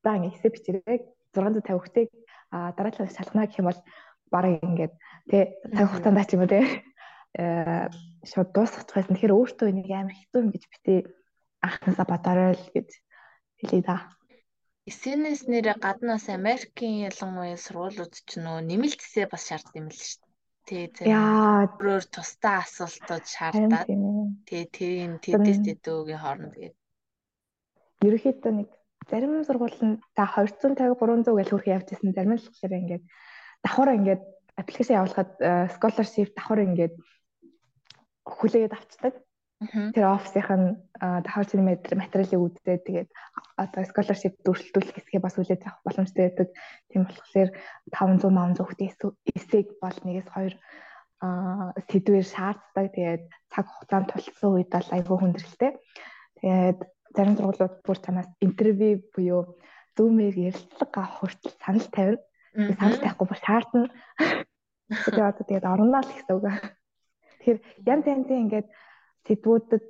за ингээд эсэ бичээрэй 650 хүнтэй а дараагийн шалгана гэх юм бол барыг ингээд тий цаг хугацаанд ч юм уу тий э шууд дуусгах байсан. Тэгэхээр өөртөө нэг амар хэцүү юм гэж битээ анхнаасаа бодорой л гэж хэлээ да. SNS нэрэ гаднаас Америкийн ялангуяа сургуулиуд ч нөө нэмэлтсээ бас шаарддаг юм л шүү дээ. Тий, Яа, өөрөөр тусдаа асуултууд шаардаад тий тэрийн тэдэс тэдүүгийн хооронд тэгээд ерөөхдөө нэг зарим сургуулинд за 250 300 гэж хөрх явж исэн зарим л болохоор ингээд давхар ингээд аппликейшн явуулахад scholarship давхар ингээд хүлээгээд авчдаг. Тэр офисийнх нь давхар чинь материалыг үзээд тэгээд одоо scholarship дөрвөлтүүлэх хэсгээ бас үлээж авах боломжтой байдаг. Тийм болохоор 500 500 хүүхдээ эсэг бол нэгээс хоёр а сэдвэр шаарддаг. Тэгээд цаг хугацаанд тулсан үед бол айгүй хүндрэлтэй. Тэгээд зарим сургуулиуд бүр чамаас интервью буюу зүүмээр ярилцлага авах хүртэл санал тавина. Санал тавихгүй бүр шаардна. Тэгээд одоо тэгээд орноо л гэсэн үг. Тэгэхээр янз янзын ингээд сэдвүүдэд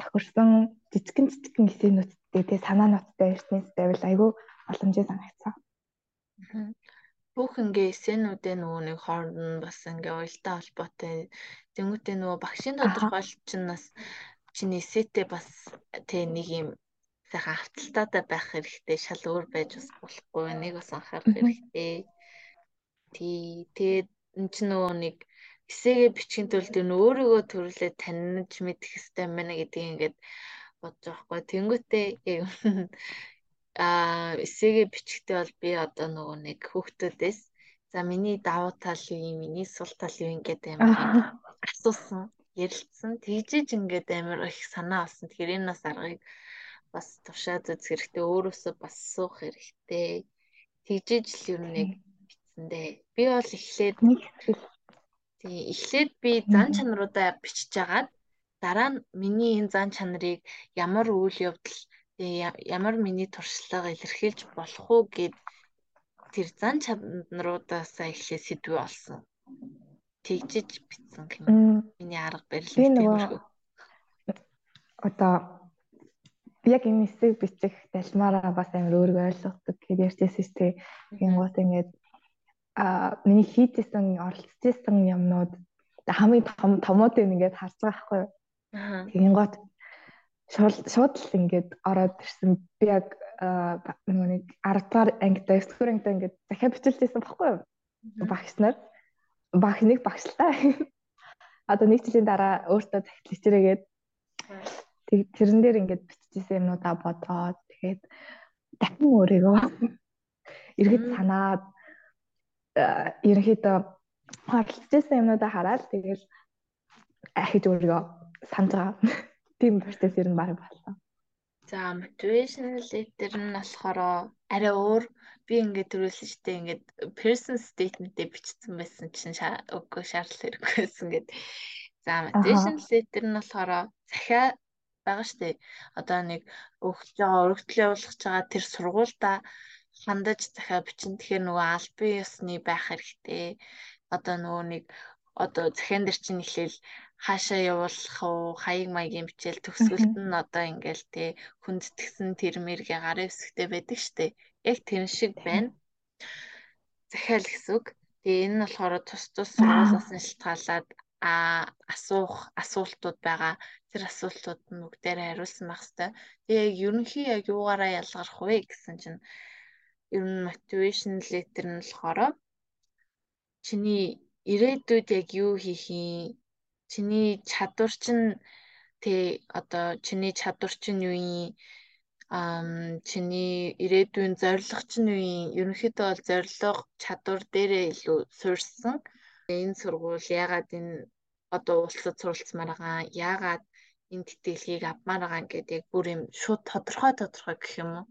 тохирсон жижигэн жижигэн эсэнүүдтэй тэгээ санаа ноттой эртнээс байвал айгүй боломжтой санагцсан. Бүх ингээ эсэнүүдээ нөгөө нэг хооронд нь бас ингээ уялдаа холбоотой. Тэнгүүтээ нөгөө багшийн тодорхойлолт чинь бас чиний эсэтэй бас тэг нэг юм сайхан авталтаатай байх хэрэгтэй шал өөр байж бас болохгүй нэг бас анхаарах хэрэгтэй. Тий тэгээд энэ ч нөгөө нэг эсээгээ бичихин тулд энэ өөрийгөө төрүүлээ таньж мэдэх хэрэгтэй байна гэдгийг ингээд бодож байгаа хгүй. Тэнгүүтээ аа эсээгээ бичихтэй бол би одоо нөгөө нэг хүүхдүүдээс за миний давуу тал юу юм, миний сул тал юу ингээд амар асуусан, ярилцсан. Тэгжиж ингээд амар их санаа олсон. Тэгэхээр энэ нас аргыг бас тушаад үзэх хэрэгтэй. Өөрөөсөө бас суух хэрэгтэй. Тэгжиж л ер нь яг бичсэн дээ. Би бол эхлээд тий эхлээд би зан чанаруудаа бичиж агаад дараа нь миний энэ зан чанарыг ямар үйл явдал ямар миний туршлага илэрхийлж болох уу гэд тэр зан чанаруудаасаа эхлээ сэдвээ олсон. Тэгжиж битсэн юм. Миний арга барил тиймэрхүү. Одоо би яг энэ хэсэг бичих талмаараа бас амар өөрийгөө ойлгодог гэд ярьжсэн тий. Гингуут ингээд а миний хийжсэн оролцсон юмнууд хамгийн том томууд ингээд харж байгаа байхгүй юу. Гингуут шууд шууд л ингээд ороод ирсэн. Би яг нэг 10 дугаар ангид 9 дугаар ангид ингээд захиа бичилжсэн баггүй юу? Багш нар баг нэг багшлаа. Одоо нэг жилийн дараа өөртөө захиалчихэрээгээд тэг тэрэн дээр ингээд биччихсэн юмнуудаа бодоод тэгээд дахин өөрийгөө эргэд санаад ерөнхийдөө харилцажсэн юмнуудаа хараад тэгэл ахиж өөрийгөө санаж байгаа. Тийм процесс ер нь баг болсон. За motivational letter нь болохоор арай өөр би ингээд төрүүлсэн дээ ингээд person statement-ээ бичсэн байсан чинь үгүй шаардлага хэрэггүй байсан гэдэг. За motivational letter нь болохоор захиа байгаа шүү дээ. Одоо нэг өгч байгаа өргөдөл явуулах байгаа тэр сургуультай хандаж захиа бичин. Тэгэхээр нөгөө албан ёсны байх хэрэгтэй. Одоо нөгөө нэг одоо захиан дээр чинь ихлээл хаашаа явуулах уу хаяг маягийн бичээл төгсгөлт нь одоо ингээл те хүндэтгсэн тэрмэргээ гарын хэсэгтэй байдаг штэ яг тэр шиг байна захиал гэсэн үг тэгээ энэ нь болохоор тус тус сургуулиас шалтгаалаад а асуух асуултууд байгаа. Тэр асуултууд нь бүгдээр хариулсан байх хэвээр тэгээ яг ерөнхий яг юугаараа ялгарх вэ гэсэн чинь ер нь мотивашн летер нь болохоор чиний ирээдүйд яг юу хийх юм? Чиний чадвар чинь тий одоо чиний чадвар чинь юу юм? Ам чиний ирээдүйн зорилго чинь юу юм? Ерөнхийдөө бол зорилго чадвар дээрээ илүү суурьсан энэ сургууль ягаад энэ одоо улсад суралцмаар байгаа ягаад энэ тэтгэлгийг авмаар байгаа гэдэг яг бүр юм шууд тодорхой тодорхой гэх юм уу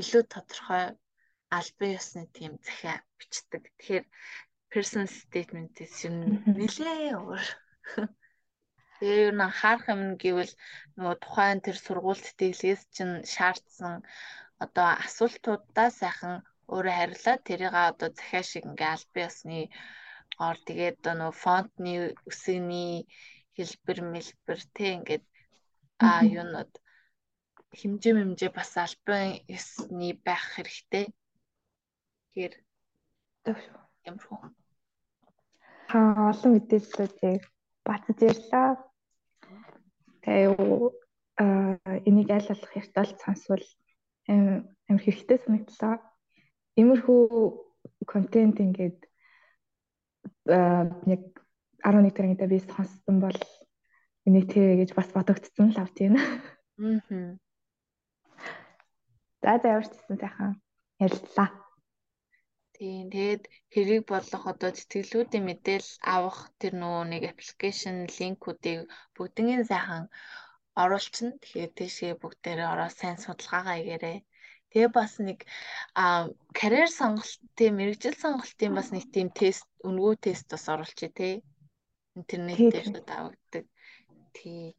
илүү тодорхой албан ёсны тийм захиа бичдэг. Тэгэхээр personal statement-ээс юм нэлээ өөр. Тэгээ юу н анхаарах юм гэвэл нөгөө тухайн тэр сургууль тэтгэлгээс чинь шаардсан одоо асуултуудаа сайхан өөрөө хариулаад тэрийг одоо захиа шиг ингээ аль биесны гоор тэгээд нөгөө фонтны үсэгний хэлбэр мэлбэр тэг ингээд а юунод хэмжээ мэмжээ бас альбан ёсны байх хэрэгтэй. Тэгэхээр юмруу. Ха олон мэдээллүүдийг батж ярьлаа. Тэгээ энийг аль болох хятад сонсвол амар хэрэгтэй санагдлаа. Иймэрхүү контент ингээд яг 11 тэрэгдээ би сонссон бол үнэтэй гэж бас бодогдсон л авт юм. Аа. За за явж тисэн сайхан ярилцлаа. Тийм тэгээд хэрэг болох одоо тэтгэлгүүдийн мэдээлэл авах тэр нөгөө нэг аппликейшн линкүүдийг бүгднийг сайхан оруулчихна. Тэгэхээр тийшээ бүгдээрээ ороо сайн судалгаагаа хийгээрэй. Тэгээ бас нэг а карьер сонголтын мэрэгжил сонголтын бас нэг тийм тест өнгөө тест бас оруулчих тий. Интернет дээр давагддаг. Тий.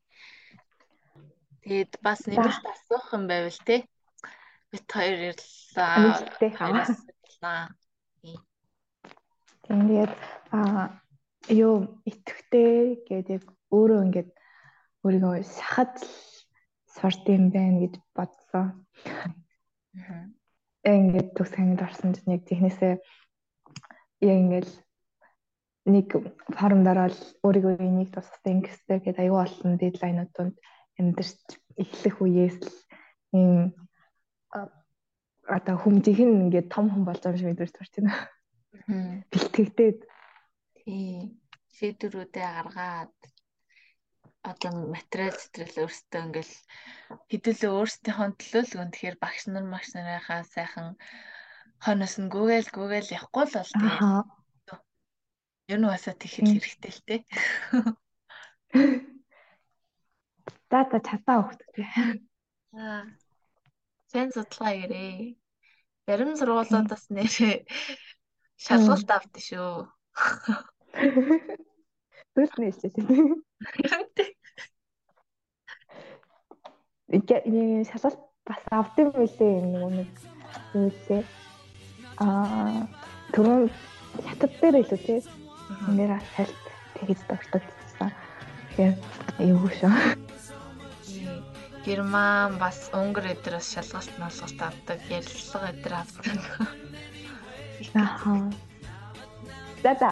Тэгээд бас нэмэлт асуух юм байвал тий. Бит хоёр ярьлаа. Тэгээд а юу итгэвтэй гэдэг өөрөө ингээд өөрийгөө шахаж сурд юм байна гэж бодсон. Аа. Ингээд төгс хангид орсон чинь яг технээсээ яг ингээд нэг форумдаараа л өөрийгөө энийг тусгасан ингэстэй гэдэг аюу олон дедлайнууд донд амьдэрч эхлэх үеэс л ийм одоо хүмжих нь ингээд том хүн болж байгаа юм шиг мэдэрч төрч байна. Бэлтгэгдээд. Тий. Шийдвэрүүдээ гаргаад одоо материал зэтрэл өөртөө ингээл хэдүүлээ өөрсдийнхөө төлөө л гэн тэгэхээр багш нар магш нарынхаа сайхан хойноос нь гүгээл гүгээл явахгүй л бол тий Ер нь басаа тэгэх хэрэгтэй л те. За за чадаа тий. Аа. Сэн судалгаа хийрээ. Зарим сургуулиудаас нэрээ шалгалт авд шүү. Тийм. Ингээ шалгалт бас авдсан байлээ нэг нэг зүйлээ. Аа түрүүн хятад дээр илүү тий. Нэр салт тэгж тогтолцсон. Тэгэхээр аюу шүү. Герман бас Унгар эдрээс шалгалт малгалт авдаг, ярилцлага эдэр авдаг. Аа. За за.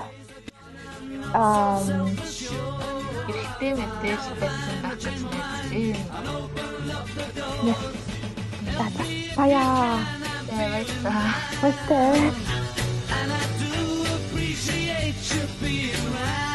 Ам эрэгтэй мэдээж байсан байх гэж найдаж байна. За за. Баяа. Баярлалаа. Баярлалаа. And I do appreciate you being around.